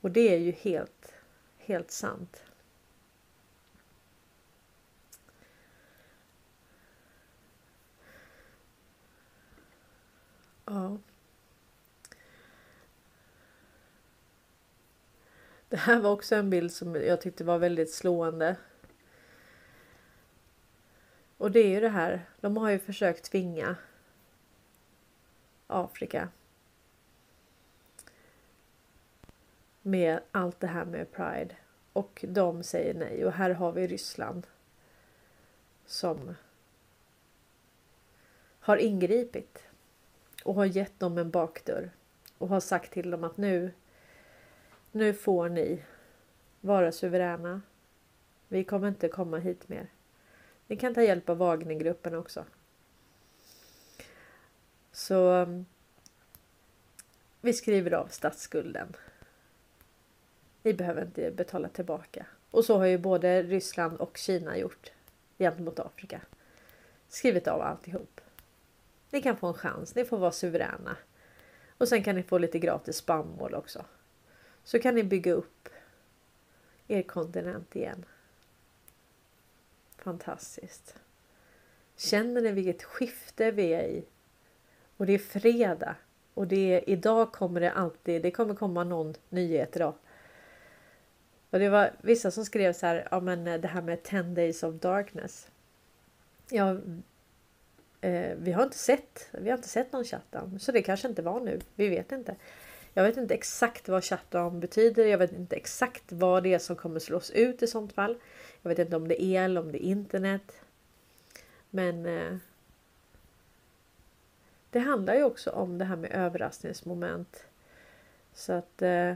Och det är ju helt, helt sant. Ja. Det här var också en bild som jag tyckte var väldigt slående. Och det är ju det här. De har ju försökt tvinga Afrika. Med allt det här med Pride. Och de säger nej. Och här har vi Ryssland. Som har ingripit. Och har gett dem en bakdörr. Och har sagt till dem att nu. Nu får ni vara suveräna. Vi kommer inte komma hit mer. Ni kan ta hjälp av Wagnergruppen också. Så um, vi skriver av statsskulden. Ni behöver inte betala tillbaka. Och så har ju både Ryssland och Kina gjort gentemot Afrika. Skrivit av alltihop. Ni kan få en chans. Ni får vara suveräna. Och sen kan ni få lite gratis spannmål också. Så kan ni bygga upp er kontinent igen. Fantastiskt. Känner ni vilket skifte vi är i? Och det är fredag. Och det är, idag kommer det alltid, det kommer komma någon nyhet idag. Och det var vissa som skrev så här, ja men eh, det här med 10 days of darkness. Ja, eh, vi har inte sett, vi har inte sett någon shutdown. Så det kanske inte var nu, vi vet inte. Jag vet inte exakt vad shutdown betyder. Jag vet inte exakt vad det är som kommer slås ut i sånt fall. Jag vet inte om det är el, om det är internet. Men eh, det handlar ju också om det här med överraskningsmoment. Så att eh,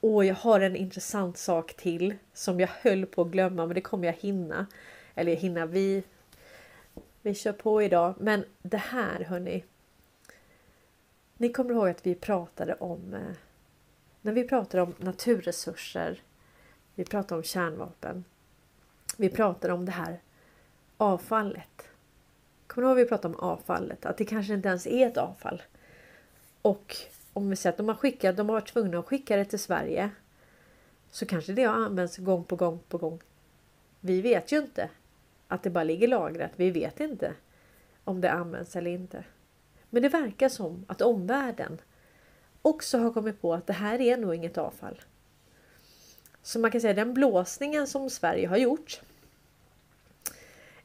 Åh, jag har en intressant sak till som jag höll på att glömma, men det kommer jag hinna. Eller hinna, vi, vi kör på idag. Men det här hörni. Ni kommer ihåg att vi pratade om eh, när vi pratade om naturresurser. Vi pratade om kärnvapen. Vi pratade om det här avfallet. Kommer du ihåg att vi pratade om avfallet? Att det kanske inte ens är ett avfall. Och om vi säger att de har skickat, de har varit tvungna att skicka det till Sverige. Så kanske det har använts gång på gång på gång. Vi vet ju inte att det bara ligger lagrat. Vi vet inte om det används eller inte. Men det verkar som att omvärlden också har kommit på att det här är nog inget avfall. Så man kan säga den blåsningen som Sverige har gjort.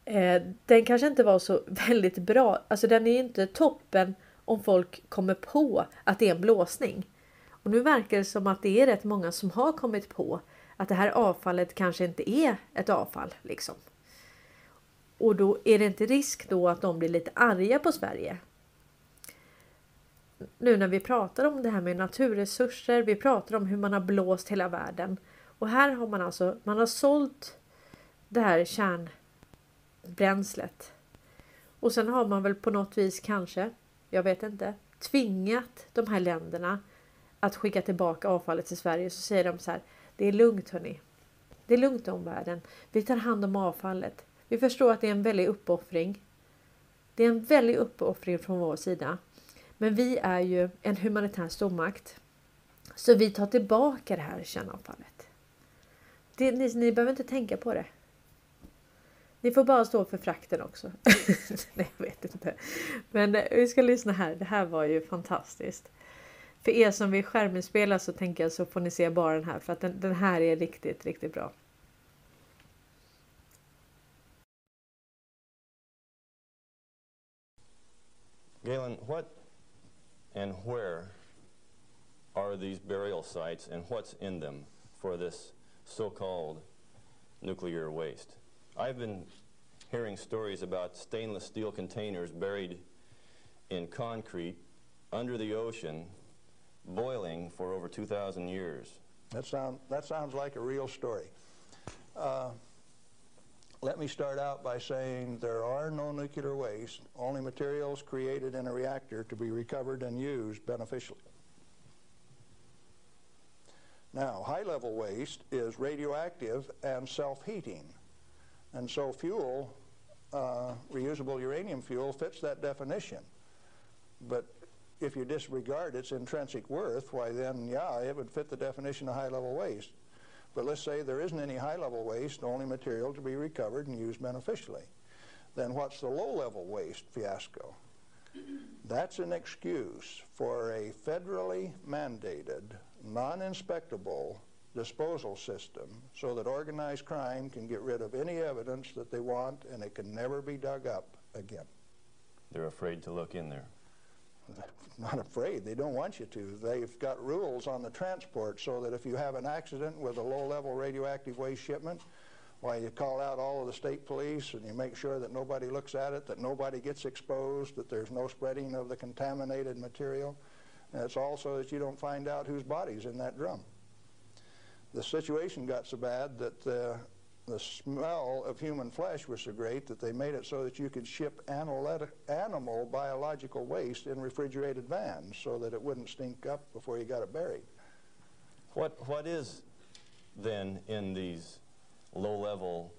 Eh, den kanske inte var så [laughs] väldigt bra. Alltså den är inte toppen om folk kommer på att det är en blåsning. Och nu verkar det som att det är rätt många som har kommit på att det här avfallet kanske inte är ett avfall. Liksom. Och då är det inte risk då att de blir lite arga på Sverige nu när vi pratar om det här med naturresurser, vi pratar om hur man har blåst hela världen. Och här har man alltså, man har sålt det här kärnbränslet. Och sen har man väl på något vis kanske, jag vet inte, tvingat de här länderna att skicka tillbaka avfallet till Sverige. Så säger de så här, det är lugnt hörni. Det är lugnt om världen. Vi tar hand om avfallet. Vi förstår att det är en väldig uppoffring. Det är en väldig uppoffring från vår sida. Men vi är ju en humanitär stormakt. Så vi tar tillbaka det här kärnavfallet. Det, ni, ni behöver inte tänka på det. Ni får bara stå för frakten också. [laughs] Nej, jag vet inte. Men vi ska lyssna här. Det här var ju fantastiskt. För er som vill skärminspela så tänker jag så får ni se bara den här för att den, den här är riktigt, riktigt bra. Galen, what and where are these burial sites and what's in them for this so-called nuclear waste? I've been hearing stories about stainless steel containers buried in concrete under the ocean, boiling for over 2,000 years. That, sound, that sounds like a real story. Uh, let me start out by saying there are no nuclear waste, only materials created in a reactor to be recovered and used beneficially. Now, high-level waste is radioactive and self-heating. And so fuel, uh, reusable uranium fuel, fits that definition. But if you disregard its intrinsic worth, why then, yeah, it would fit the definition of high-level waste. But let's say there isn't any high-level waste, only material to be recovered and used beneficially. Then what's the low-level waste fiasco? That's an excuse for a federally mandated, non-inspectable disposal system so that organized crime can get rid of any evidence that they want and it can never be dug up again. They're afraid to look in there. Not afraid. They don't want you to. They've got rules on the transport so that if you have an accident with a low-level radioactive waste shipment, why you call out all of the state police and you make sure that nobody looks at it, that nobody gets exposed, that there's no spreading of the contaminated material. And it's also that you don't find out whose body's in that drum. The situation got so bad that uh, the smell of human flesh was so great that they made it so that you could ship animal biological waste in refrigerated vans so that it wouldn't stink up before you got it buried. What, what is then in these low level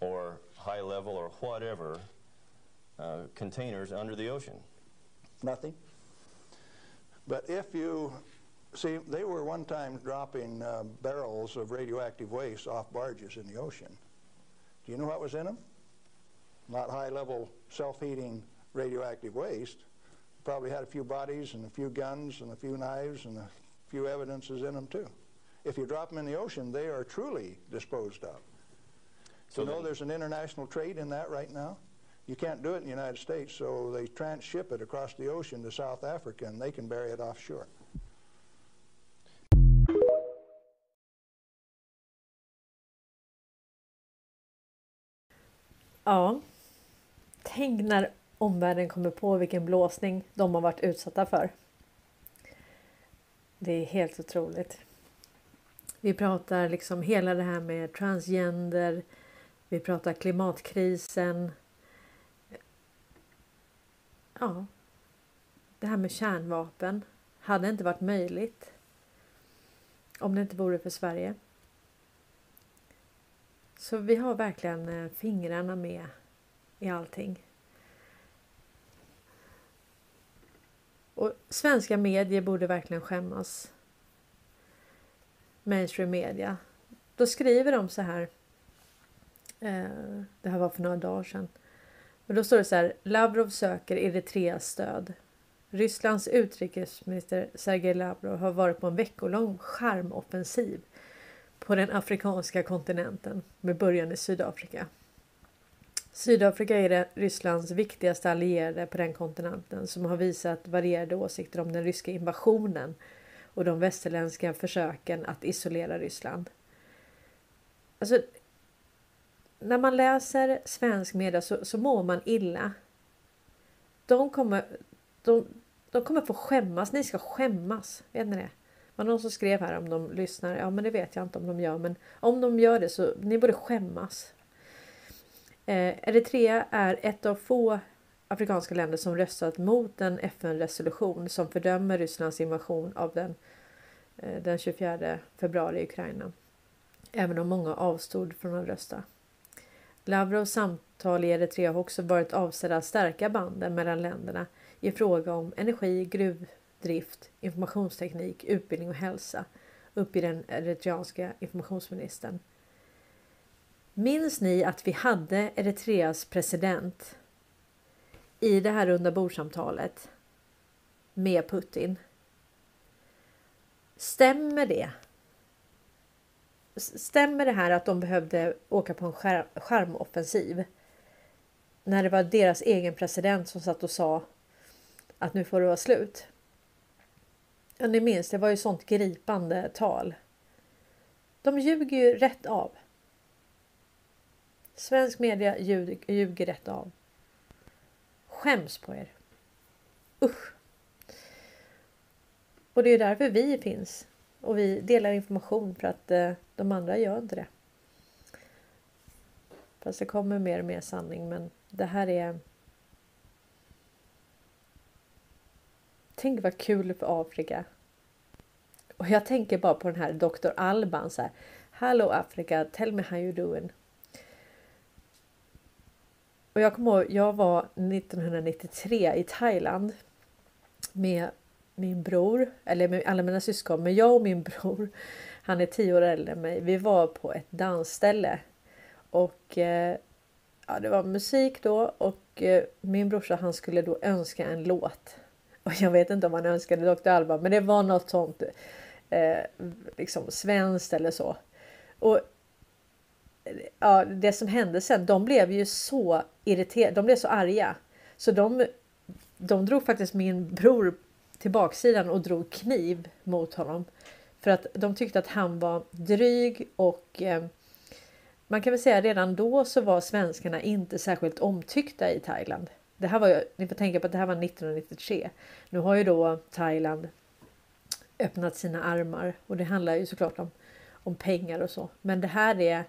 or high level or whatever uh, containers under the ocean? Nothing. But if you see, they were one time dropping uh, barrels of radioactive waste off barges in the ocean. Do you know what was in them? Not high level self heating radioactive waste. Probably had a few bodies and a few guns and a few knives and a few evidences in them too. If you drop them in the ocean, they are truly disposed of. So So you know there's an international trade in that right now? You can't do it in the United States, so they transship it across the ocean to South Africa and they can bury it offshore. Ja. Tänk när omvärlden kommer på vilken blåsning de har varit utsatta för. Det är helt otroligt. Vi pratar liksom hela det här med transgender. Vi pratar klimatkrisen. Ja. Det här med kärnvapen hade inte varit möjligt om det inte vore för Sverige. Så vi har verkligen eh, fingrarna med i allting. Och svenska medier borde verkligen skämmas. Mainstream media. Då skriver de så här. Eh, det här var för några dagar sedan. Men då står det så här. Lavrov söker Eritreas stöd. Rysslands utrikesminister Sergej Lavrov har varit på en veckolång charmoffensiv på den afrikanska kontinenten med början i Sydafrika. Sydafrika är det Rysslands viktigaste allierade på den kontinenten som har visat varierade åsikter om den ryska invasionen och de västerländska försöken att isolera Ryssland. Alltså, när man läser svensk media så, så mår man illa. De kommer, de, De kommer få skämmas. Ni ska skämmas. Vet ni det? Var någon som skrev här om de lyssnar. Ja, men det vet jag inte om de gör. Men om de gör det så ni borde skämmas. Eh, Eritrea är ett av få afrikanska länder som röstat mot en FN-resolution som fördömer Rysslands invasion av den, eh, den 24 februari i Ukraina. Även om många avstod från att rösta. Lavrovs samtal i Eritrea har också varit avsedda att stärka banden mellan länderna i fråga om energi, gruv drift, informationsteknik, utbildning och hälsa, uppger den eritreanska informationsministern. Minns ni att vi hade Eritreas president i det här rundabordssamtalet med Putin? Stämmer det? Stämmer det här att de behövde åka på en skär, skärmoffensiv? När det var deras egen president som satt och sa att nu får det vara slut. Ja, ni minns, det var ju sånt gripande tal. De ljuger ju rätt av. Svensk media ljuger, ljuger rätt av. Skäms på er. Usch. Och det är därför vi finns. Och vi delar information för att eh, de andra gör inte det. Fast det kommer mer och mer sanning men det här är Tänk vad kul för Afrika. Och jag tänker bara på den här Dr. Alban så här. Hello Africa, tell me how you doing. Och jag kommer ihåg, jag var 1993 i Thailand med min bror, eller med alla mina syskon, men jag och min bror, han är tio år äldre än mig, vi var på ett dansställe. Och eh, ja, det var musik då och eh, min brorsa han skulle då önska en låt. Och jag vet inte om han önskade Dr. Alban, men det var något sånt eh, liksom svenskt eller så. Och ja, det som hände sen, de blev ju så irriterade, de blev så arga. Så de, de drog faktiskt min bror till baksidan och drog kniv mot honom. För att de tyckte att han var dryg och eh, man kan väl säga redan då så var svenskarna inte särskilt omtyckta i Thailand. Det här var ju, ni får tänka på att det här var 1993. Nu har ju då Thailand öppnat sina armar och det handlar ju såklart om, om pengar och så. Men det här är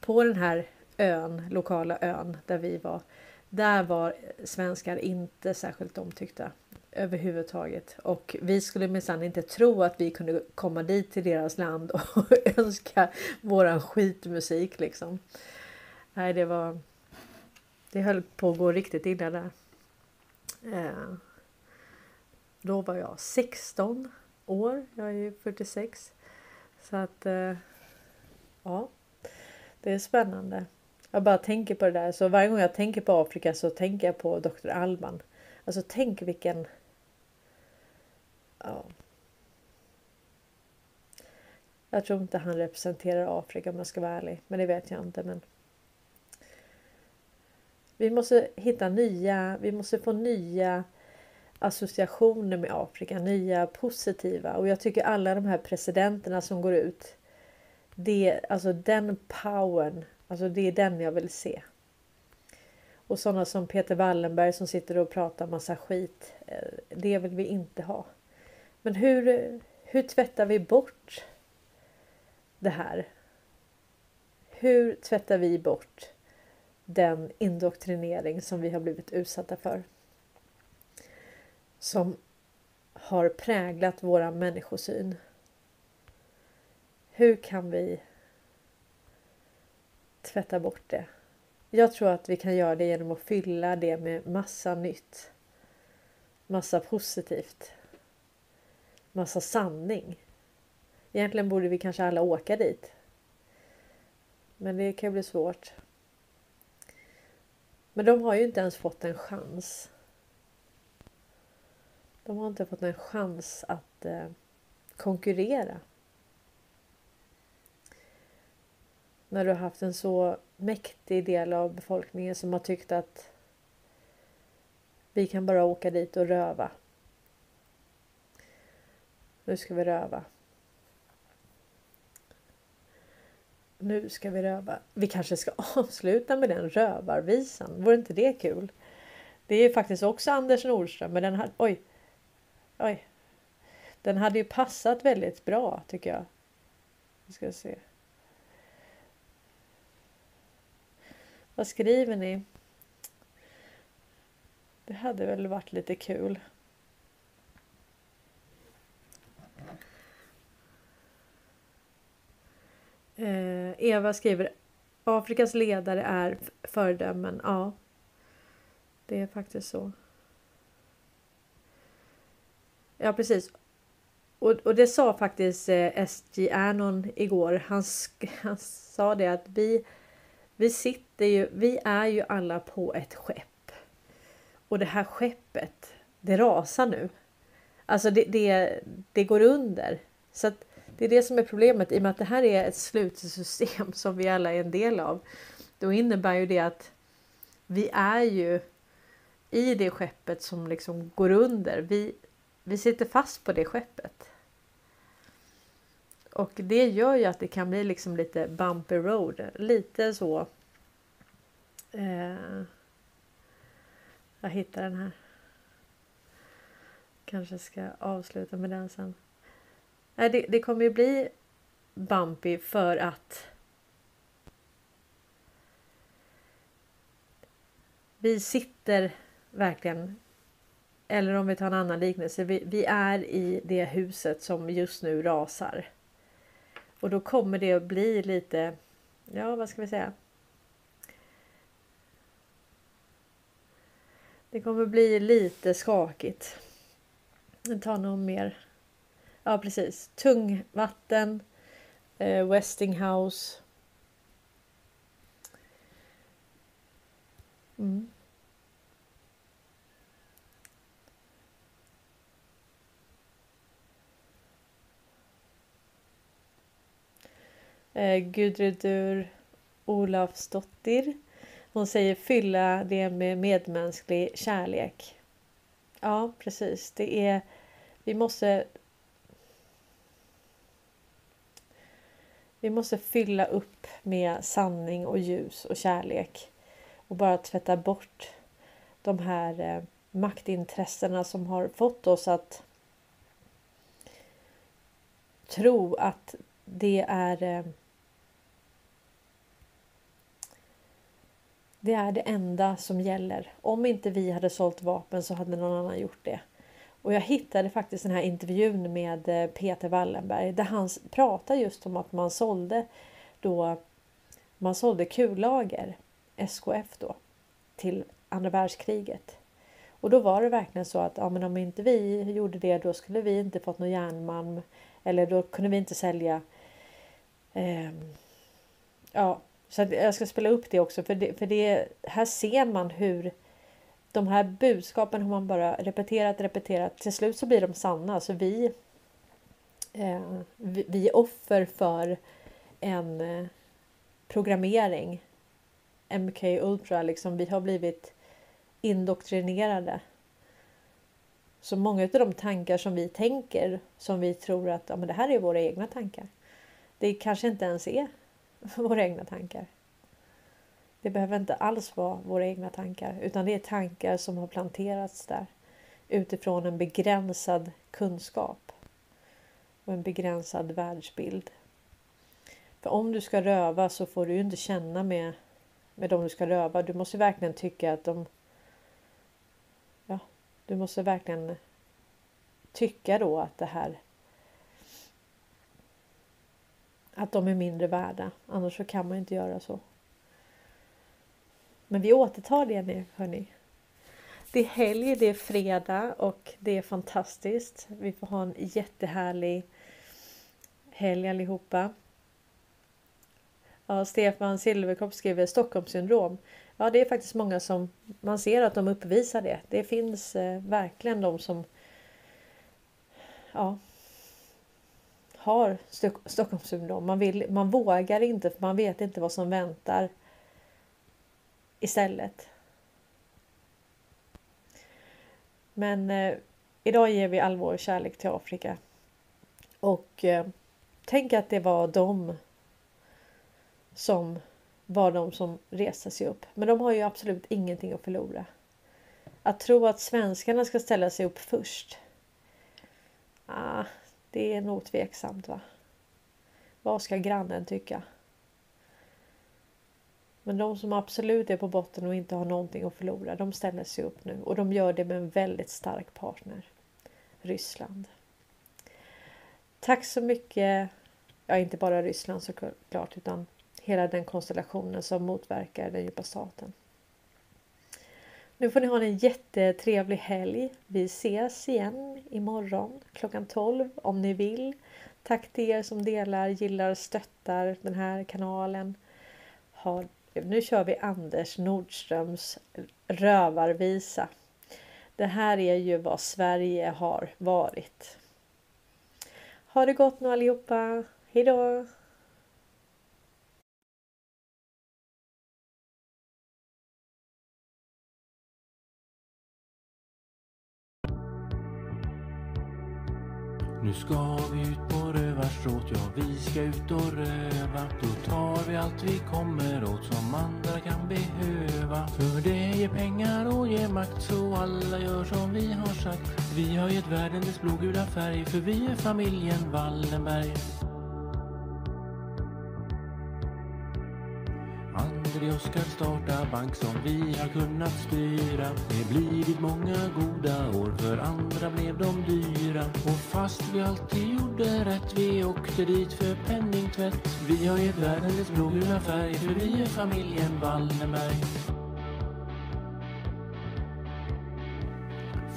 på den här ön, lokala ön där vi var. Där var svenskar inte särskilt omtyckta överhuvudtaget. Och vi skulle minsann inte tro att vi kunde komma dit till deras land [laughs] och önska våran skitmusik liksom. Nej, det var... Det höll på att gå riktigt illa där. Eh, då var jag 16 år. Jag är ju 46. Så att... Eh, ja. Det är spännande. Jag bara tänker på det där. Så varje gång jag tänker på Afrika så tänker jag på Dr. Alban. Alltså tänk vilken... Ja. Jag tror inte han representerar Afrika om jag ska vara ärlig. Men det vet jag inte. Men vi måste hitta nya, vi måste få nya associationer med Afrika, nya positiva. Och jag tycker alla de här presidenterna som går ut det, alltså den powern, alltså det är den jag vill se. Och sådana som Peter Wallenberg som sitter och pratar massa skit. Eh, det vill vi inte ha. Men hur, hur tvättar vi bort det här? Hur tvättar vi bort den indoktrinering som vi har blivit utsatta för? Som har präglat våra människosyn hur kan vi tvätta bort det? Jag tror att vi kan göra det genom att fylla det med massa nytt. Massa positivt. Massa sanning. Egentligen borde vi kanske alla åka dit. Men det kan bli svårt. Men de har ju inte ens fått en chans. De har inte fått en chans att eh, konkurrera. När du har haft en så mäktig del av befolkningen som har tyckt att vi kan bara åka dit och röva. Nu ska vi röva. Nu ska vi röva. Vi kanske ska [laughs] avsluta med den rövarvisan. Vore inte det kul? Det är faktiskt också Anders Nordström. Men den här, oj, Oj. Den hade ju passat väldigt bra tycker jag. Vi ska se. Vad skriver ni? Det hade väl varit lite kul. Eh, Eva skriver Afrikas ledare är föredömen. Ja, det är faktiskt så. Ja, precis. Och, och det sa faktiskt eh, SG Anon igår. Han, [laughs] han sa det att vi, vi sitter ju, vi är ju alla på ett skepp. Och det här skeppet, det rasar nu. Alltså det, det, det går under. Så att det är det som är problemet i och med att det här är ett slutet system [laughs] som vi alla är en del av. Då innebär ju det att vi är ju i det skeppet som liksom går under. Vi, vi sitter fast på det skeppet. Och det gör ju att det kan bli liksom lite bumpy road. Lite så. Eh, jag hittar den här. Kanske ska avsluta med den sen. Nej, det, det kommer ju bli bumpy för att vi sitter verkligen eller om vi tar en annan liknelse. Vi, vi, är i det huset som just nu rasar. Och då kommer det att bli lite, ja vad ska vi säga? Det kommer bli lite skakigt. Ta tar någon mer. Ja precis. Tungvatten. Eh, Westinghouse. Mm. eh, Gudrudur Olafsdottir. Hon säger fylla det med medmänsklig kärlek. Ja, precis. Det är... Vi måste... Vi måste fylla upp med sanning och ljus och kärlek och bara tvätta bort de här eh, maktintressena som har fått oss att tro att det är eh, Det är det enda som gäller. Om inte vi hade sålt vapen så hade någon annan gjort det. Och jag hittade faktiskt den här intervjun med eh, Peter Wallenberg där han pratar just om att man sålde då man sålde kullager, SKF då, till andra världskriget. Och då var det verkligen så att ja, men om inte vi gjorde det då skulle vi inte fått någon järnmalm eller då kunde vi inte sälja eh, ja, så jag ska spela upp det också för, det, för det, här ser man hur de här budskapen har man bara repeterat, repeterat. Till slut så blir de sanna. Så vi, eh, vi, vi, är offer för en eh, programmering. MK Ultra, liksom. Vi har blivit indoktrinerade. Så många av de tankar som vi tänker, som vi tror att ja, men det här är våra egna tankar. Det kanske inte ens är [laughs] våra egna tankar. Det behöver inte alls vara våra egna tankar utan det är tankar som har planterats där utifrån en begränsad kunskap och en begränsad världsbild. För om du ska röva så får du ju inte känna med, med dem du ska röva. Du måste verkligen tycka att de... Ja, du måste verkligen tycka då att det här att de är mindre värda. Annars så kan man inte göra så. Men vi återtar det nu hörni. Det är helg, det är fredag och det är fantastiskt. Vi får ha en jättehärlig helg allihopa. Ja, Stefan Silverkropp skriver Stockholmssyndrom. Ja, det är faktiskt många som man ser att de uppvisar det. Det finns eh, verkligen de som ja, har Stockholmssyndrom. Man, vill, man vågar inte för man vet inte vad som väntar istället. Men eh, idag ger vi all vår kärlek till Afrika. Och eh, tänk att det var de som var de som reste sig upp. Men de har ju absolut ingenting att förlora. Att tro att svenskarna ska ställa sig upp först Ah, det är nog tveksamt va. Vad ska grannen tycka? Men de som absolut är på botten och inte har någonting att förlora, de ställer sig upp nu och de gör det med en väldigt stark partner. Ryssland. Tack så mycket. Ja, inte bara Ryssland såklart, utan hela den konstellationen som motverkar den djupa staten. Nu får ni ha en jättetrevlig helg. Vi ses igen imorgon klockan 12 om ni vill. Tack till er som delar, gillar, stöttar den här kanalen. Ha, nu kör vi Anders Nordströms rövarvisa. Det här är ju vad Sverige har varit. Ha det gott nu allihopa. Hejdå! Nu ska vi ut på rövarstråt, ja vi ska ut och röva. Då tar vi allt vi kommer åt som andra kan behöva. För det ger pengar och ger makt så alla gör som vi har sagt. Vi har gett världen dess blågula färg för vi är familjen Wallenberg. Aldrig Oskar starta bank som vi har kunnat styra. Det blivit många goda år, för andra blev de dyra. Och fast vi alltid gjorde rätt, vi åkte dit för penningtvätt. Vi har gett världen dess blågula färg, för vi är familjen Wallenberg.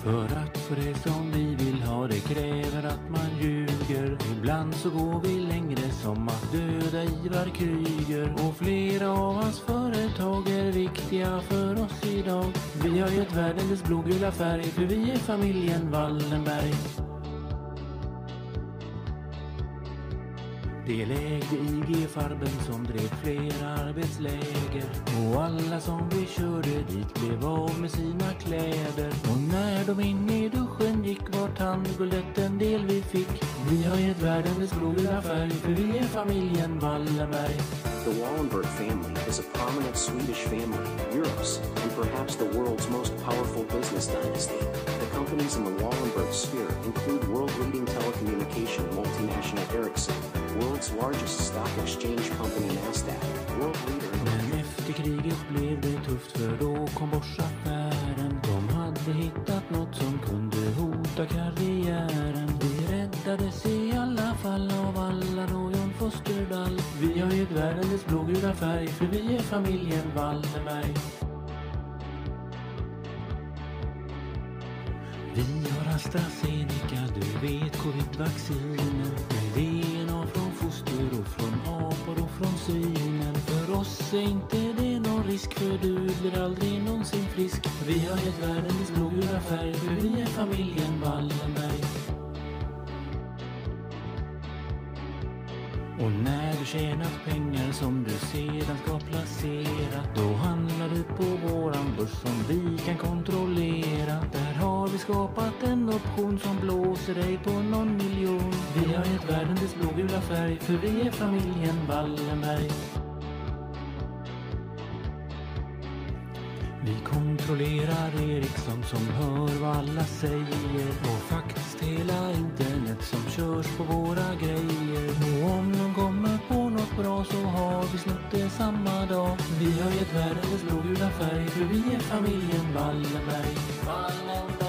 För att få det som vi vill ha det kräver att man ljuger. Ibland så går vi längre som att döda Ivar Kryger. Och flera av hans företag är viktiga för oss idag. Vi har gett världen dess blågula färg för vi är familjen Wallenberg. Det lägde IG-farben som drev flera arbetsläger och alla som vi körde dit blev av med sina kläder. Och när de in i duschen gick var tandguldet en del vi fick. Vi har gett världen dess färg för vi är familjen Wallenberg. The Wallenberg family is a prominent Swedish family, Europe's, and perhaps the world's most powerful business dynasty. The companies in the Wallenberg sphere include world-leading telecommunication multinational Ericsson, world's largest stock exchange company Nasdaq, world leader Men efter kriget blev det tufft för då kom Boschaffären. De hade hittat något som kunde hota karriären. Vi räddades i alla fall av alla då John Fosterdahl. Vi har gett världen dess blågula färg för vi är familjen Wallenberg. Vi har AstraZeneca, du vet covid-vaccinen. DNA röster och från apor och från svinen. För oss är inte det någon risk för du blir aldrig någonsin frisk. Vi har gett världen dess blågula färg för vi är familjen Wallenberg. Och när du tjänat pengar som du sedan ska placera Då handlar du på våran börs som vi kan kontrollera. Där har vi skapat en option som blåser dig på någon miljon. Vi har gett världen dess blågula färg för vi är familjen Wallenberg. Vi kontrollerar Ericsson som hör vad alla säger. Och faktiskt hela internet som körs på våra grejer. Och om bra så har vi snott det samma dag. Vi har gett världen dess blågula färg för vi är familjen Wallenberg. Wallenberg,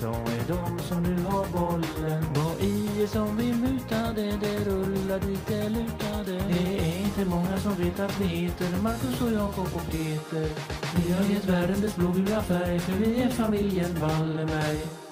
Så är de som nu har bollen. Vad i är som vi mutade, det? Rullar dit det lutade Det. Är inte många som vet att vi heter Marcus och Jakob och Peter Vi har gett världen dess blågula färg för vi är familjen Wallenberg.